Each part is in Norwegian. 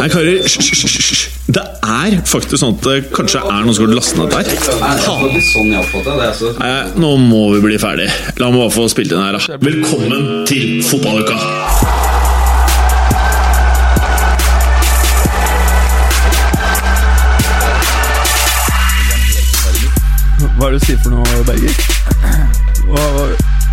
Nei, karer, hysj. Det er faktisk sånn at det kanskje er noen som har lastet ned dette her. Faen. Nei, nå må vi bli ferdig. La meg bare få spilt inn her, da. Velkommen til fotballuka! Hva er det du sier for noe, Berger?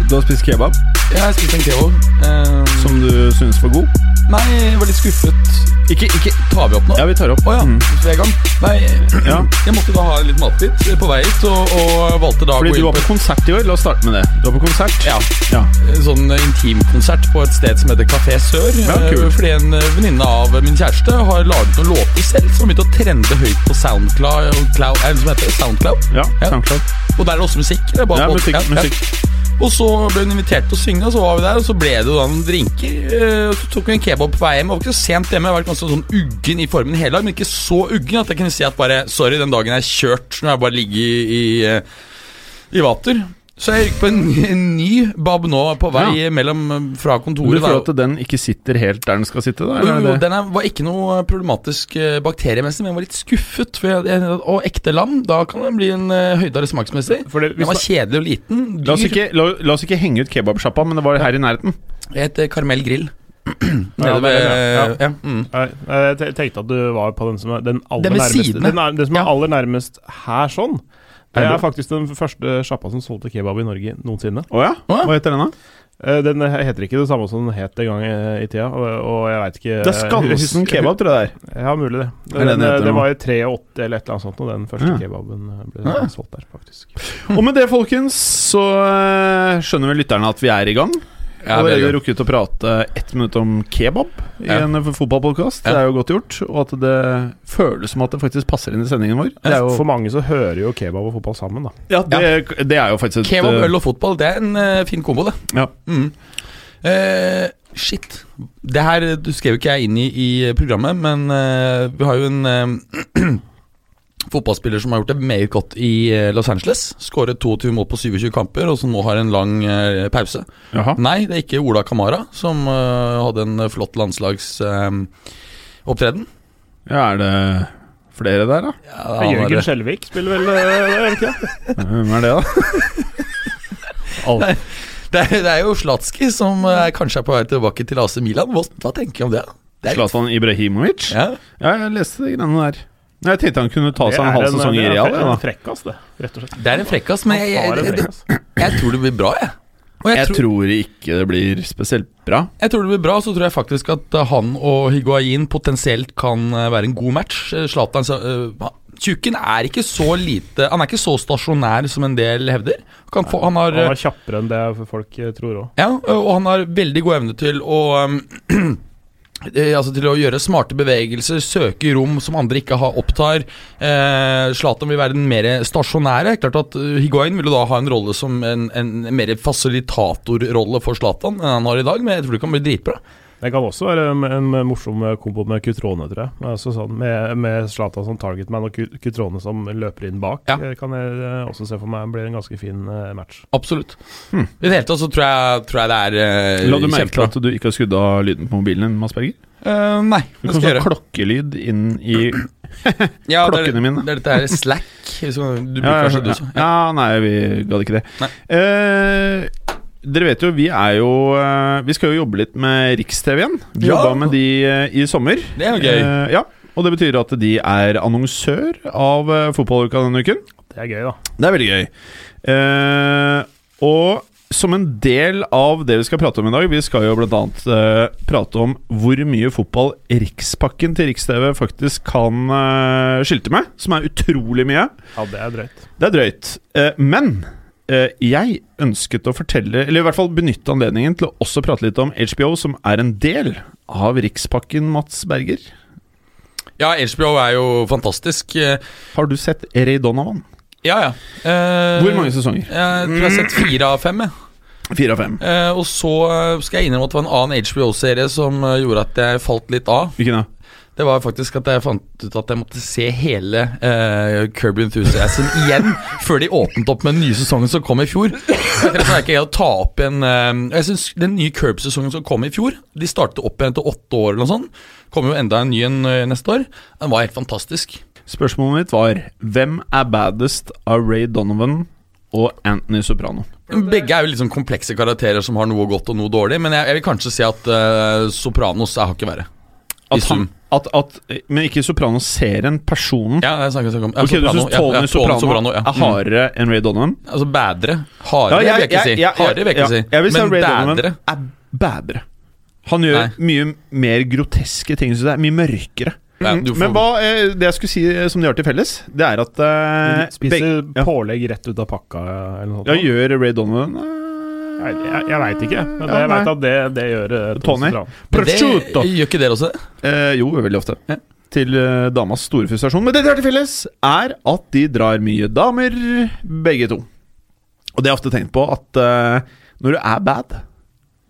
Du har spist kebab Ja, Jeg har spist en kebab. Um, som du synes var god? Nei, jeg var litt skuffet. Ikke, ikke Tar vi opp nå? Ja, vi tar opp. Å ja, Mm. er i gang. Nei, Ja. jeg måtte da ha litt matbit på vei hit, og, og valgte da å Fordi gå du var på på konsert i år. La oss starte med det. Du var på konsert? Ja. ja. sånn intimkonsert på et sted som heter Kafé Sør. Ja, eh, kult. Fordi en eh, venninne av min kjæreste har laget noen låter selv som har begynt å trende høyt på Soundcloud. Cloud, er det som heter Soundcloud. Ja. SoundCloud. Og der er det også musikk. Det er bare Ja, musikk, musikk. Og så ble hun invitert til å synge, og så var vi der, og så ble det jo da noen drinker. eh, og Så tok vi en kebab på vei hjem. Jeg var ikke så sent hjemme, jeg var ganske sånn uggen i formen hele dag, men ikke så uggen at jeg kunne si at bare Sorry, den dagen er kjørt. når har jeg bare ligger i, i, eh, i vater. Så jeg gikk på en, en ny bab nå på vei mellom fra kontoret. Du føler at den ikke sitter helt der den skal sitte? da? Jo, eller jo, den er, var ikke noe problematisk eh, bakteriemessig, men jeg var litt skuffet. For jeg, jeg, og ekte lam, da kan den bli en uh, høydere smaksmessig. For det- Den var kjedelig og liten. La oss, ikke, la, la oss ikke henge ut kebabsjappa, men det var her i nærheten. Jeg heter Karmel Grill. Nede ved det ja. ja. mm. Jeg tenkte at du var på den som er den aller Den nærmeste. Den, er, den som er ja. aller nærmest her sånn. Det Er faktisk den første sjappa som solgte kebab i Norge noensinne. Oh, ja? Å ja. Hva heter den, da? Eh, Den heter ikke det samme som den het en gang i i tida, og, jeg veit ikke Det er Skansen kebab, tror jeg det er. Ja, mulig det. Den, den det var i 83 eller et eller annet sånt, og den første Ja. kebaben eh, ble Ja. solgt der, faktisk. Og med det, folkens, så eh, skjønner vel lytterne at vi er i gang. Ja, Allerede veldig. rukket å prate ett minutt om kebab i Ja. en fotballpodkast. Det er jo godt gjort. Og at det føles som at det faktisk passer inn i sendingen vår. Det er jo, For mange så hører jo kebab og fotball sammen, da. ja, det, det er jo faktisk et Kebab, eh, øl og fotball, det er en uh, fin kombo, det. Ja. Mm. Uh, shit. Det her du skrev ikke jeg inn i, i programmet, men uh, vi har jo en fotballspiller som har gjort det meget godt i eh, Los Angeles. Skåret 22 mål på 27 kamper, og som nå har en lang eh, pause. Jaha. Nei, det er ikke Ola Kamara, som eh, hadde en eh, flott landslagsopptreden. Ja, er det flere der, da? Ja, han Jørgen Skjelvik spiller vel, eh, er det ikke? Hvem er det, da? Nei, det, er, det er jo Slatski som eh, kanskje er på vei tilbake til AC Milan. Hva, hva tenker du om det? det er, Zlatan Ibrahimovic? ja. Ja, jeg leste de greiene der. Jeg tenkte han kunne ta seg en halv sesong i det er en frekkas, det, rett og slett. det er en frekkas, men jeg, jeg, jeg, jeg tror det blir bra, jeg. Og jeg, Jeg tror, tror ikke det blir spesielt bra. jeg tror det blir bra, så tror jeg faktisk at eh, han og Higuain potensielt kan eh, være en god match. Eh, Zlatan så, Tjukken er ikke så lite Han er ikke så stasjonær som en del hevder. Han, få, han har, Han er kjappere enn det folk tror òg. Ja, og han har veldig god evne til å um, Altså til å gjøre smarte bevegelser, søke rom som andre ikke har opptar. Eh, vil være den mer stasjonære. Klart at uh, Higuain vil da ha en rolle som en, en mer fasilitatorrolle for Zlatan enn han har i dag, men jeg tror det kan bli dritbra. Det kan også være en, en morsom kombo med Kutrone, tror jeg. Altså sånn, med, med Zlatan som targetman og Kutrone som løper inn bak. Ja. eh, Kan jeg eh, også se for meg blir en ganske fin eh, match. Absolutt. Hmm. I det hele tatt så tror jeg, tror jeg det er uh, La du merke til at du ikke har skrudd av lyden på mobilen din, Mads Berger? Uh, nei, det skal jeg gjøre. klokkelyd inn i Ja, det klokkene er, mine. det er dette her Slack. Du bruker ja, kanskje du ja, også. ja, nei, vi gadd ikke det. Nei. Eh, dere vet jo, vi er jo eh, Vi skal jo jobbe litt med Riks-TV igjen. Vi Ja. jobba med de eh, i sommer. Det er jo gøy. Eh, ja, og det betyr at de er annonsør av uh, fotballuka denne uken. Det er gøy, da. Det er veldig gøy. Eh, og som en del av det vi skal prate om i dag Vi skal jo bl.a. Uh, prate om hvor mye fotball Rikspakken til Riks-TV faktisk kan uh, skilte med. Som er utrolig mye. Ja, det er drøyt. Det er drøyt. Eh, men eh, jeg ønsket å fortelle, eller i hvert fall benytte anledningen til å også prate litt om HBO, som er en del av Rikspakken, Mats Berger. Ja, HBO er jo fantastisk. Eh, Har du sett Ray Donovan? Ja, ja. Eh, Hvor mange sesonger? Jeg tror jeg har sett fire av fem. Jeg. Fire av fem. Eh, og så eh, skal jeg innrømme at det var en annen HBO-serie som eh, gjorde at jeg falt litt av. Hvilken da? Det var faktisk at jeg fant ut at jeg måtte se hele uh, Kirby Enthusiasm igjen før de åpnet opp med den nye sesongen som kom i fjor. Jeg ikke å ta opp en uh, Jeg synes Den nye Kirby-sesongen som kom i fjor De startet opp igjen etter åtte år eller noe sånt. Kommer jo enda en ny en uh, neste år. Den var helt fantastisk. Spørsmålet mitt var hvem er baddest av Ray Donovan og Anthony Soprano? Begge er jo liksom komplekse karakterer som har noe godt og noe dårlig, men jeg, jeg vil kanskje si at uh, Sopranos er hakket verre. At han. At, at, men ikke Sopranos-serien, personen. Ja, jeg snakker, snakker om ja, Ok, du syns Tony ja, ja, Soprano, Soprano, ja. er Mm. hardere enn Ray Donovan? Altså bedre. Hardere vil jeg si. Hardere vil jeg ikke si. Jeg vil si Men Ray bedre. Donovan er bedre. Han gjør Nei. mye mer groteske ting. Så det er mye mørkere. Nei, får- Men hva, eh, det jeg skulle si eh, som de har til felles, det er at uh, Spiser ja. pålegg rett ut av pakka eller noe sånt. ja, Gjør Ray Donovan eh, Jeg, jeg, jeg veit ikke, men Ja, jeg nei. veit at det, det gjør eh, Tony. Det, Prosciutto! gjør ikke dere også det? Eh, jo, veldig ofte. Ja. Til eh, damas store frustrasjon. Men det de har til felles, er at de drar mye damer, begge to. Og det har jeg ofte tenkt på at uh, når du er bad,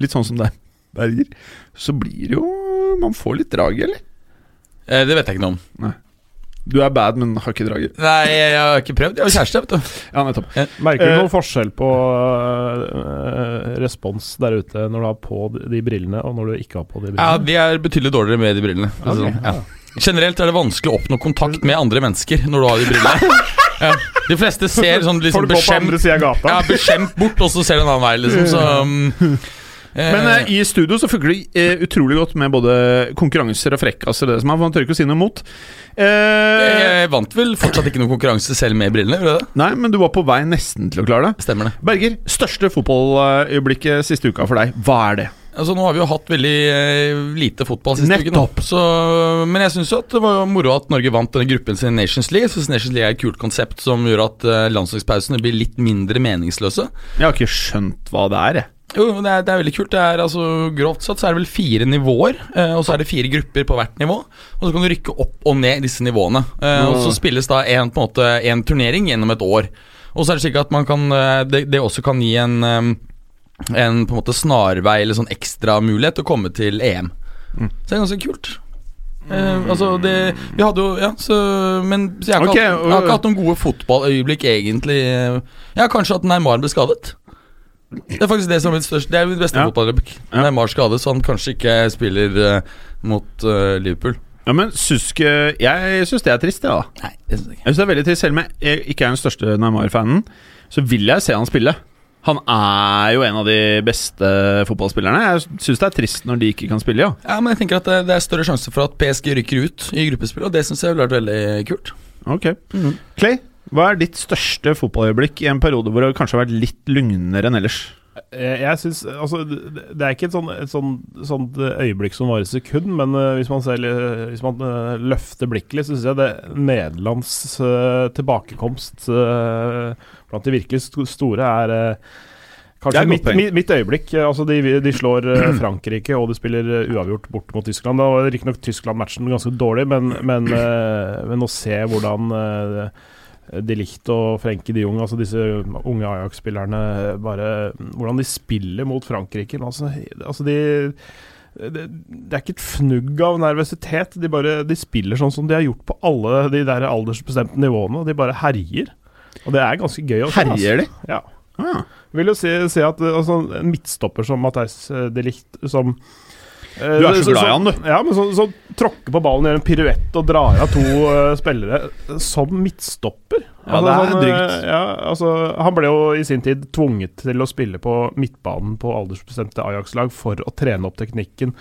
litt sånn som deg, Berger, så blir det jo Man får litt drag, eller? Eh, det vet jeg ikke noe om. Du er bad, men har ikke draget. Nei, jeg har ikke prøvd. Jeg har kjæreste, vet du. Ja, nettopp. Merker du Eh, noen forskjell på uh, respons der ute når du har på de, brillene, og når du ikke har på de brillene? Ja? De er betydelig dårligere med de brillene. Okay, sånn. ja. Generelt er det vanskelig å oppnå kontakt med andre mennesker når du har de brillene. Ja. De fleste ser sånn liksom beskjemt, ja, beskjemt bort, og så ser de en annen vei, liksom. Så um, Men eh, i studio så funker det eh, utrolig godt med både konkurranser og frekkaser. og Det som er, for Man tør ikke å si noe mot. Eh, Jeg vant vel fortsatt ikke noen konkurranse selv med brillene? Eller? nei, men du var på vei nesten til å klare det. Stemmer det. Berger, største fotballøyeblikket siste uka for deg, hva er det? Altså Nå har vi jo hatt veldig eh, lite fotball siste Nettopp. uken, så, men jeg syns det var jo moro at Norge vant denne gruppen sin Nations League. Jeg synes Nations League er et kult konsept som gjør at eh, landslagspausene blir litt mindre meningsløse. Jeg har ikke skjønt hva det er, jeg. Jo, det er, det er veldig kult. Det er altså Grovt satt så er det vel fire nivåer, eh, og så er det fire grupper på hvert nivå. Og så kan du rykke opp og ned disse nivåene. Eh, og så spilles da en, på en, måte, en turnering gjennom et år. Og så er det slik at man kan eh, Det, det også kan gi en eh, en på en måte snarvei eller sånn ekstra mulighet til å komme til EM. Mm. Så det er ganske kult. Eh, altså det Vi hadde jo Ja, så Men så jeg, har okay, hatt, jeg har ikke hatt noen gode fotballøyeblikk, egentlig. Ja, kanskje at Neymar ble skadet. Det er faktisk det som er mitt største Det er mitt beste Ja. fotballøyeblikk. Ja. Neymar skadet, så han kanskje ikke spiller uh, mot uh, Liverpool. Ja, men Susk Jeg syns det er trist, ja. Nei, det synes jeg ikke. Jeg synes det er veldig trist Selv om jeg ikke er den største Neymar-fanen, så vil jeg se han spille. Han er jo en av de beste fotballspillerne. Jeg syns det er trist når de ikke kan spille, ja. Ja, men jeg tenker at det, det er større sjanse for at PSG rykker ut i gruppespill, og det syns jeg ville vært veldig kult. Ok. Clay, hva er ditt største fotballøyeblikk i en periode hvor det kanskje har vært litt lugnere enn ellers? Jeg, jeg synes, altså, det er ikke et, sånt, et sånt, sånt øyeblikk som varer sekund, men eh, hvis man, ser, hvis man eh, løfter blikket litt, så syns jeg det Nederlands eh, tilbakekomst eh, blant de virkelig store er eh, Kanskje mitt, mitt, øyeblikk. eh, Altså de, de slår eh, Frankrike, og de spiller eh, uavgjort bort mot Tyskland. Da var riktignok Tyskland-matchen ganske dårlig, men, men, eh, men å se hvordan eh, de Licht og Frenkie de Jong, altså disse unge Ajax-spillerne, bare Hvordan de spiller mot Frankrike. Altså, altså de det, det er ikke et fnugg av nervøsitet. De, bare, de spiller sånn som de har gjort på alle de der aldersbestemte nivåene. Og de bare herjer. Og det er ganske gøy Også, altså. Herjer de? Ja. Ah. Vil jo si, si at altså, en midtstopper som Matheis de Licht, som Du er så glad i han, du. Ja, men så, så tråkker på ballen, gjør en piruett og drar av to uh, spillere som midtstopper. Ja, det er uh, drygt. ja, altså, han ble jo i sin tid tvunget til å spille på midtbanen på aldersbestemte Ajax-lag for å trene opp teknikken.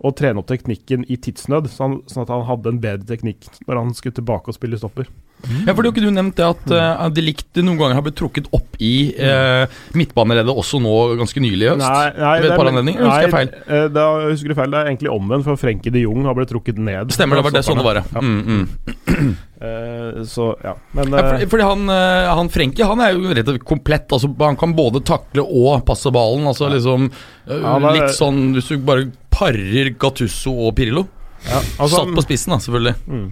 Og trene opp teknikken i tidsnød, sånn, sånn at han hadde en bedre teknikk når han skulle tilbake og spille stopper. Ja, for det har ikke du nevnt det at uh, de likte noen ganger har blitt trukket opp i uh, midtbaneleddet også nå ganske nylig i høst? Ved et par anledninger, husker jeg feil? Nei, Da husker du feil. Det er egentlig omvendt, for Frenkie de Jong har blitt trukket ned. Stemmer, det var det sånn det var, ja. Ja. Mm, mm. Uh, så, ja. Men Ja, eh, fordi, fordi han, eh, han Frenkie han er jo rett og slett komplett. Altså, han kan både takle og passe ballen. Altså liksom eh, Han er- Litt sånn hvis du bare parer Gattusso og Pirillo. altså, Satt på spissen, da, selvfølgelig. Mm.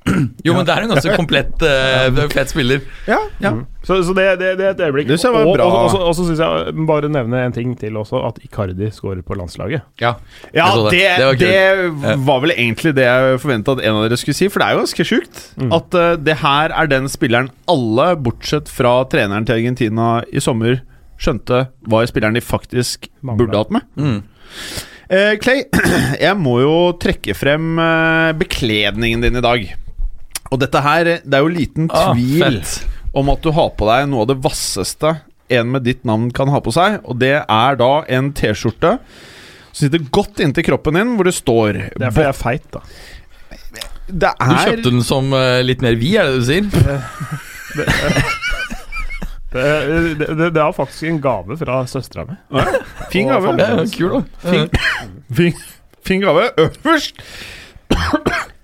Jo, men det er en ganske komplett, uh, fet spiller. Ja, ja. Mm. Så, så det, det, det er et øyeblikk. Det var og. Og, og, og så syns jeg bare nevne en ting til også, at Icardi skårer på landslaget. Ja, Ja, det, det. det, Det var var vel egentlig det jeg forventa at en av dere skulle si, for det er jo ganske sjukt. Mm. At uh, det her er den spilleren alle, bortsett fra treneren til Argentina i sommer, skjønte var spilleren de faktisk Mangler. burde hatt med. Mm. Eh, Clay, jeg må jo trekke frem uh, bekledningen din i dag. Og dette her, det er jo liten Ah, tvil ah, om at du har på deg noe av det vasseste en med ditt navn kan ha på seg, og det er da en T-skjorte som sitter godt inntil kroppen din, hvor det står Det er fordi jeg er feit, da. Det Du er kjøpte den som uh, litt mer vi, er det du sier? Det, det, det, det er faktisk en gave fra søstera mi. fin gave. Ja, kul, da. Fin, fin, fin gave. Øverst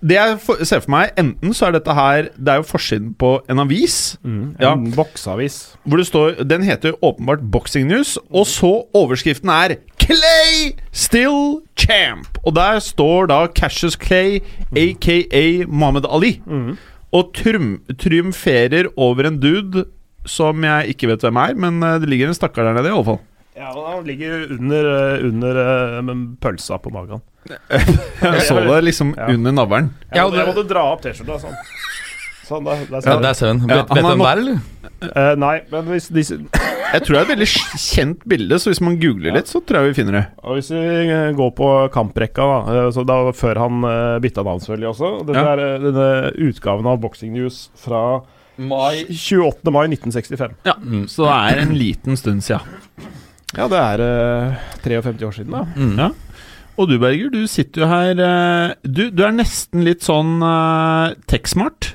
Det jeg for- ser for meg, enten så er dette her Det er jo forsiden på en avis. Mm, Ja. en bokseavis. Hvor det står Den heter åpenbart Boxing News, og så overskriften er Clay still champ. Og der står da Cassius Clay, aka Mohammed Ali, Mm. og trum, triumferer over en dude som jeg ikke vet hvem er, men eh, det ligger en stakkar der nede, i alle fall. Ja, og Han ligger under, eh, under eh, pølsa på magen. Jeg så det liksom Ja. under navlen. Jeg, jeg måtte dra opp T-skjorta sånn. Sånn, der, der Ja, ser det er Seven. Ja, Vet, du hvem det er, eller? Eh, nei, men hvis, disse, Jeg tror det er et veldig kjent bilde, så hvis man googler litt, så tror jeg vi finner det. og hvis vi går på kamprekka, da, så da før han bytta navn selvfølgelig også Dette Ja. denne utgaven av Boxing News fra Mai 28. mai 1965. Ja, Så det er en liten stund sia. Ja, det er eh, 53 år siden, da. Mm. Ja. Og du, Berger, du sitter jo her eh, Du, du er nesten litt sånn uh, tech-smart.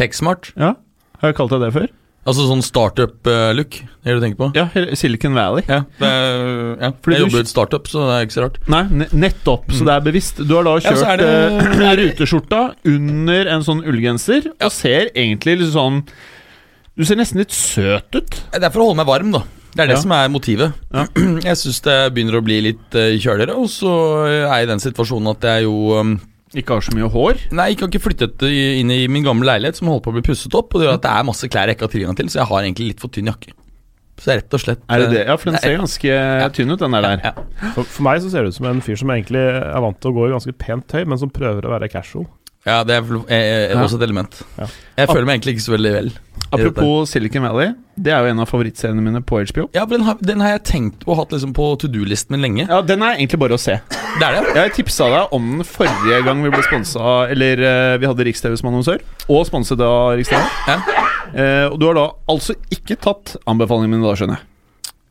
Techsmart. Ja. Har jeg kalt deg det før? Altså sånn startup-look, det er det du tenker på? Ja, Silicon Valley. Ja, er, ja. Jeg jobber i et startup, så det er ikke så rart. Nei, nettopp, så det er bevisst. Du har da kjørt ja, det- eh, ruteskjorta under en sånn ullgenser, og ser egentlig litt sånn Du ser nesten litt søt ut. Det er for å holde meg varm, da. Det er det Ja. som er motivet. Ja. Jeg syns det begynner å bli litt eh, kjøligere, og så er jeg i den situasjonen at jeg jo um, Ikke har så mye hår. Nei, jeg har ikke flyttet i- inn i min gamle leilighet som holder på å bli pusset opp. Og det gjør at det er masse klær jeg ikke har tilgang til, så jeg har egentlig litt for tynn jakke. Så rett og slett Er det det? Ja, for den ser ganske tynn ut, den der. Ja, Ja. For, for meg så ser det ut som en fyr som egentlig er vant til å gå i ganske pent tøy, men som prøver å være casual. Ja, det er, er, er også et element. Ja. Jeg føler meg egentlig ikke så veldig vel. Apropos Silicon Valley, det er jo en av favorittseriene mine på HBO. Ja, for den har, den har jeg tenkt og hatt liksom på to do-listen min lenge. Ja, Den er egentlig bare å se. Det er det. Jeg tipsa deg om den forrige gang vi ble sponsa Eller eh, vi hadde Riks-TV som annonsør, og sponset av Riks-TV. Ja. Eh, og du har da altså ikke tatt anbefalingene mine, da, skjønner jeg.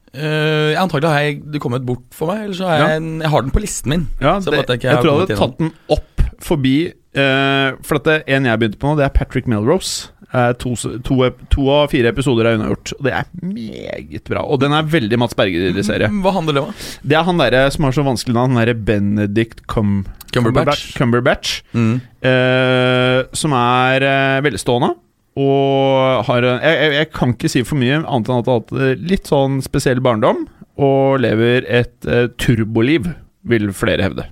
Uh, antagelig har jeg, det kommet bort for meg, eller så har Ja. jeg, jeg har den på listen min. Ja, det, jeg jeg, tror jeg hadde tatt den opp forbi eh, For at det en jeg begynte på nå, det er Patrick Melrose. Uh, to, to, to av fire episoder er unnagjort, og det er meget bra. Og den er veldig Mats Berger-serie. Mm, Hva handler det om? Det er han derre som har så vanskelig navn, han derre Benedict Cum Cumberbatch. Cumberbatch Mm. uh, som er eh, velstående. Og har jeg, jeg, jeg kan ikke si for mye, annet enn at han har hatt eh, litt sånn spesiell barndom. Og lever et eh, turboliv, vil flere hevde.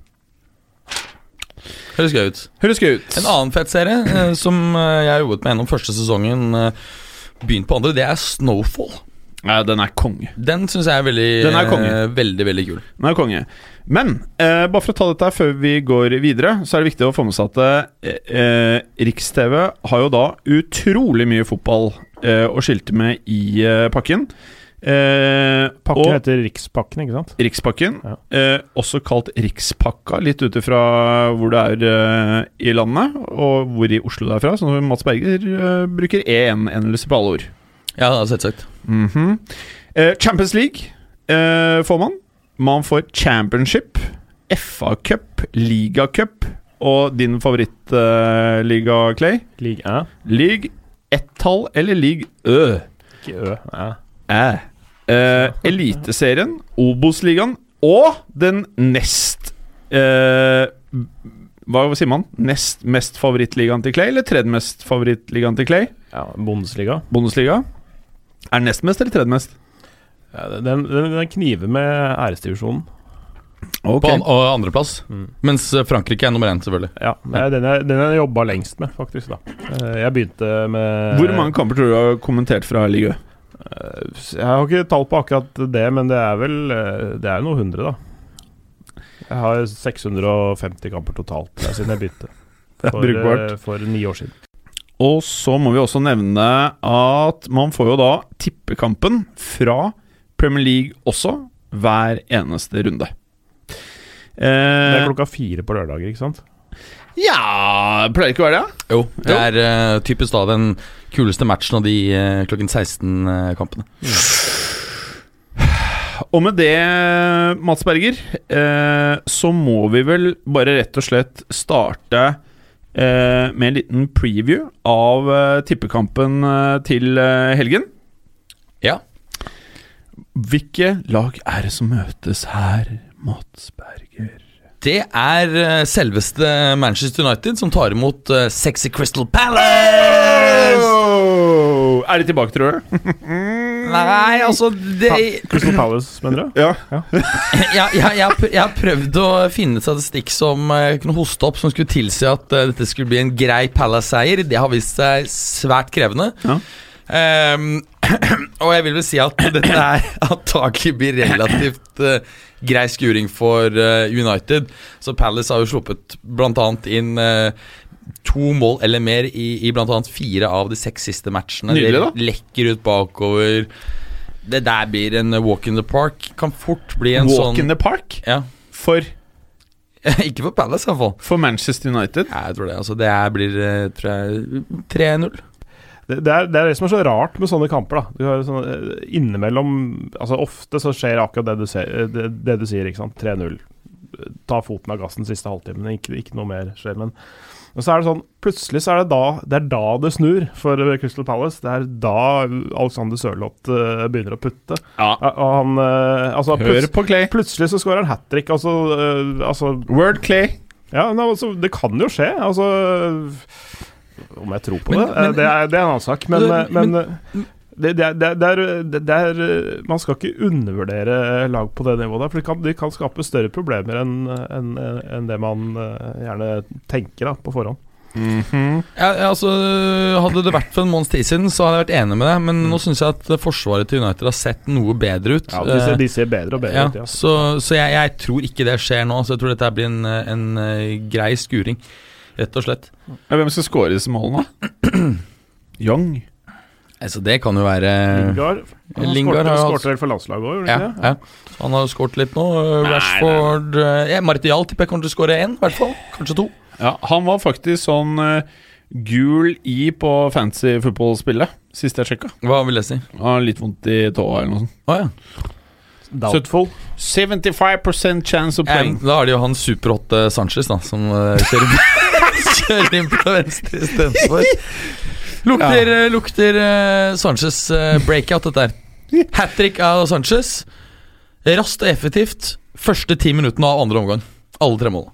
Høres gøy ut. Høres gøy ut. En annen fett serie eh, som eh, jeg har jobbet med gjennom første sesongen, eh, begynt på andre, det er Snowfall. Ja, den er konge. Den syns jeg er veldig Den er konge. veldig, veldig kul. Den er konge. Men eh, bare for å ta dette før vi går videre, så er det viktig å få med seg at eh, eh, Riks-TV har jo da utrolig mye fotball eh, å skilte med i eh, pakken. Eh, Pakken og- heter Rikspakken, ikke sant? Rikspakken, Ja. eh, også kalt Rikspakka, litt ut ifra hvor det er eh, i landet, og hvor i Oslo det er fra. Så Mats Berger eh, bruker E1-endelse på alle ord. Ja, det er selvsagt. Mhm. eh, Champions League eh, får man. Man får Championship, FA-cup, ligacup og din favorittliga, Clay. League Æ. League ett-tall eller league Ø? Ikke Ø. Æ. Æ. Eh, Eliteserien, Obos-ligaen og den nest eh, Hva sier man? Nest mest favorittligaen til Clay, eller tredje mest favorittligaen til Clay? Ja, Bundesliga. Bundesliga? Er nest mest eller tredje mest? Ja, den, den, den kniver med æresdivisjonen. Okay. På an og andreplass. Mm. Mens eh, Frankrike er nummer én, selvfølgelig. Ja, det er den jeg, jeg jobba lengst med, faktisk. da Eh, Jeg begynte med Hvor mange kamper tror du du har kommentert fra Ligue? Eh, Jeg har ikke tall på akkurat det, men det er vel eh, Det er noe hundre, da. Jeg har 650 kamper totalt det er siden jeg begynte. For, eh, for ni år siden. Og så må vi også nevne at man får jo da tippekampen fra Premier League også hver eneste runde. Det er klokka fire på lørdager, ikke sant? ja Pleier ikke å være det? Jo, det er uh, typisk da den kuleste matchen av de eh, klokken 16-kampene. Og med det, Mats Berger, eh, så må vi vel bare rett og slett starte eh, med en liten preview av eh, tippekampen eh, til eh, helgen. Ja. Hvilke lag er det som møtes her, Mats Berger? Det er eh, selveste Manchester United som tar imot eh, Sexy Crystal Palace! Er de tilbake, tror du? Nei, altså det, Crystal Palace, mener du? Ja. jeg, jeg, jeg, jeg har prøvd å finne statistikk som eh, jeg kunne hoste opp, som skulle tilsi at uh, dette skulle bli en grei Palace-seier. Det har vist seg svært krevende. Ja. Um, og jeg vil vel si at dette er antakelig blir relativt uh, grei skuring for uh, United. Så Palace har jo sluppet bl.a. inn eh, to mål eller mer i, i bl.a. fire av de seks siste matchene. Nydelig, da. Det lekker ut bakover. Det der blir en walk in the park. Kan fort bli en Walk sånn in the park ja. for, Ikke for Palace, i hvert fall. for Manchester United. Ja, jeg tror det. Altså, det blir eh, tror jeg, 3-0. Det, det, er, det er det som er så rart med sånne kamper. da Du har sånne, eh, Innimellom Altså Ofte så skjer akkurat det du, ser, eh, det, det du sier. ikke sant 3-0. Ta foten av gassen siste halvtimen. Ikke, ikke noe mer skjer. Men og så er det sånn Plutselig så er det da det, er da det snur for Crystal Palace. Det er da Alexander Sørloth eh, begynner å putte. Ja. Han eh, altså, Hør på Clay. plutselig så skårer han hat trick. Altså, eh, altså Word Clay. Ja, nei, altså, det kan jo skje. Altså Om jeg tror på Men- det, men- det, er, det er en annen sak. Men, Men- men, det, det, er, det, er, det, det Man skal ikke undervurdere lag på det nivået der, for de kan, de kan skape større problemer enn en, en det man eh, gjerne tenker da, på forhånd. Mm -hmm. ja, altså, hadde det vært for en måneds tid siden, så hadde jeg vært enig med deg. Men nå syns jeg at forsvaret til United har sett noe bedre ut. Ja, de, ser, Eh, de ser bedre og bedre ja, ut. Ja. Så, så jeg, jeg tror ikke det skjer nå. Så jeg tror dette blir en, en eh, grei skuring, rett og slett. Ja, Hvem skal skåre disse målene, da? Young. Altså, det kan jo være Lingard, han Lingard vel for landslaget òg, gjorde ja, han ikke det? ja. Han har jo skåret litt nå. Eh, Rashford eh, ja, Martial tipper jeg kommer til å skåre én, i hvert fall. Kanskje to. Ja, han var faktisk sånn uh, gul i på fancy fotballspillet, sist jeg sjekka. Hva vil jeg si? Har litt vondt i tåa eller noe sånt. Å ja. Doubtful. 75 chance of Ja, playing. Da er det jo han superhotte Sanchez da som uh, kjører, kjører inn på venstre istedenfor. Lukter, ja. lukter uh, Sanchez uh, breakout, dette her. Hat trick av Sanchez. Raskt og effektivt. Første ti minuttene av andre omgang. Alle tre mål.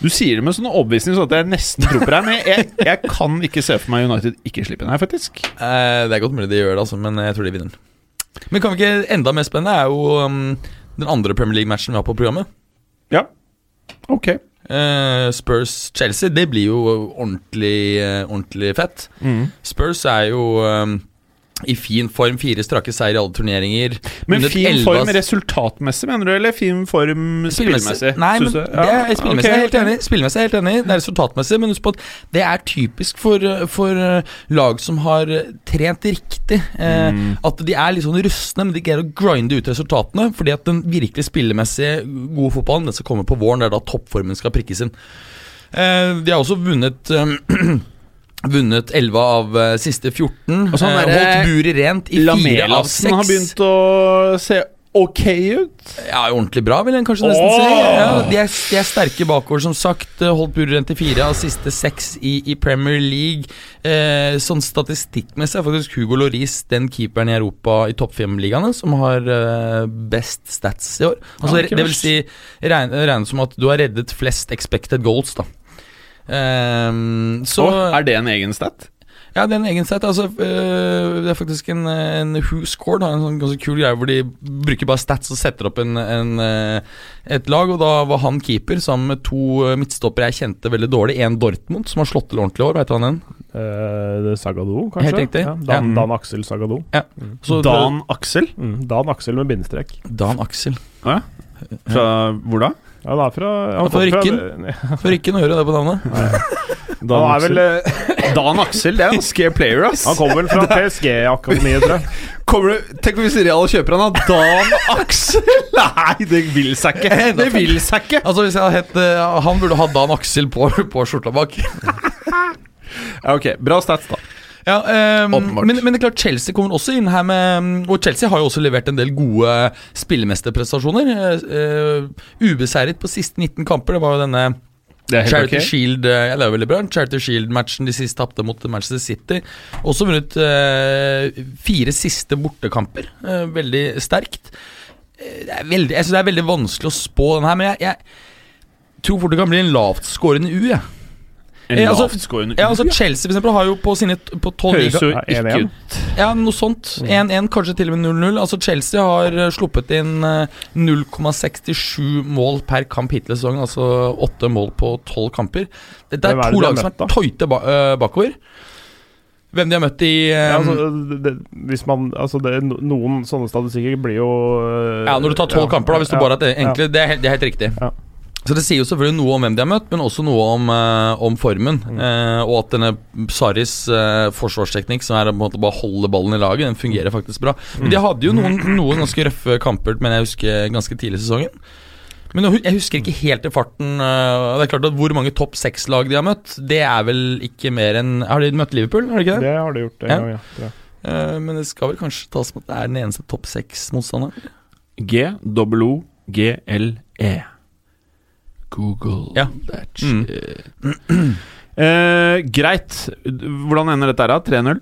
Du sier det med sånn overbevisning sånn at jeg nesten tror på deg, men jeg, jeg kan ikke se for meg United ikke slipper den her, faktisk. Eh, det er godt mulig de gjør det, altså, men jeg tror de vinner. Men kan vi ikke enda mer spennende er jo um, den andre Premier League-matchen vi har på programmet. Ja. Ok. Eh, Spurs-Chelsea, det blir jo ordentlig, eh, ordentlig fett. Mm. Spurs er jo um, i fin form. Fire strake seier i alle turneringer. Men fin 11 form resultatmessig, mener du, eller fin form spillemessig? Nei, men det er, spillemessig okay. helt enig. Spillemessig er helt enig Det er resultatmessig, men husk på at det er typisk for, for uh, lag som har uh, trent riktig. eh, Mm. At de er litt sånn rustne, men de greier å grinde ut resultatene. Fordi at den virkelig spillemessige gode fotballen Den skal komme på våren, det er da toppformen skal prikkes inn. Eh, de har også vunnet um, Vunnet 11 av eh, siste 14. Og så han eh, derre holdt buret rent i fire av Lamelassen har begynt å se ok ut. Ja, ordentlig bra, vil en kanskje nesten Åh! si. Ja, de, er, de er sterke bakover, som sagt. Eh, Holdt buret rent i fire av siste seks i, i Premier League. Eh, sånn statistikkmessig er faktisk Hugo Loris den keeperen i Europa i topp fem-ligaene som har eh, best stats i år. Altså, Ja, ikke det vil verst. si regne, regne som at du har reddet flest expected goals, da. Ehm, så oh, er det en egen stat? Ja, det er en egen stat. Altså, øh, det er faktisk en, en Who Scored har en sånn ganske kul greie hvor de bruker bare stats og setter opp en, en, øh, et lag. Og da var han keeper sammen med to øh, midtstoppere jeg kjente veldig dårlig. En Dortmund, som har slått til ordentlig i år. Hva du han den? Uh, Sagado, kanskje? Helt riktig. Ja, Dan, Ja. Dan Aksel Sagado. Så Dan Aksel? Mm, Dan Aksel med bindestrek. Dan Aksel. Fra hvor da? Ja, han er fra han Han fra kommer Får ikke noe høre det på navnet. Dan Han er Aksel. vel eh, Dan Aksel, det er en scare player, ass. Han kommer vel fra PSG-akademiet, tror jeg. Kommer du, tenk hvis Real kjøper han da Dan Aksel! Nei, det vil seg ikke. Det vil seg ikke. Altså Hvis jeg hadde hett øh, Han burde ha Dan Aksel på, på skjorta bak. Ja, ok, Bra stats, da. Ja, um, men, men det er klart Chelsea kommer også inn her med Og Chelsea har jo også levert en del gode spillemesterprestasjoner. Uh, ubeseiret på siste 19 kamper. Det var jo denne Charity okay. Shield eh, Ja, det er veldig bra. Charity Shield-matchen de sist tapte mot Manchester City. Også vunnet uh, fire siste bortekamper. Uh, veldig sterkt. Eh, det er veldig, jeg synes det er veldig vanskelig å spå den her, men jeg, jeg tror fort det kan bli en lavtskårende U. Jeg. En Eh, altså- lavtskårende Ja, altså Chelsea for eksempel har jo på sine på 12 Høres jo ikke 1-1. ut. ja, noe sånt. 1-1, kanskje til og med 0-0. Altså Chelsea har eh, sluppet inn eh, 0,67 mål per kamp hittil i sesongen. Altså åtte mål på tolv kamper. Dette er, er er to lag som er tøyte ba øh, bakover. Hvem de har møtt i eh, Ja, altså, det, det, hvis man Altså, det, noen sånne statistikker blir jo uh, Ja, når du tar tolv ja, kamper, da, hvis du bare har enkle, det, er helt, det er helt riktig. Ja. Så det sier jo selvfølgelig noe om hvem de har møtt, men også noe om, eh, om formen. Mm. Eh, og at denne Saris eh, forsvarsteknikk, som er å bare holde ballen i laget, den fungerer faktisk bra. Men de hadde jo noen, noen ganske røffe kamper, men jeg husker ganske tidlig i sesongen. Men jeg husker ikke helt i farten eh, Det er klart at Hvor mange topp seks-lag de har møtt, det er vel ikke mer enn Har de møtt Liverpool? Har de ikke det? Det har de gjort det, Ja. ja, ja. det. Eh, men det skal vel kanskje tas med at det er den eneste topp seks-motstanderen? G-O-O-G-L-E. Google Ja. that Mm. Eh, greit. Hvordan ender dette her, da? 3-0?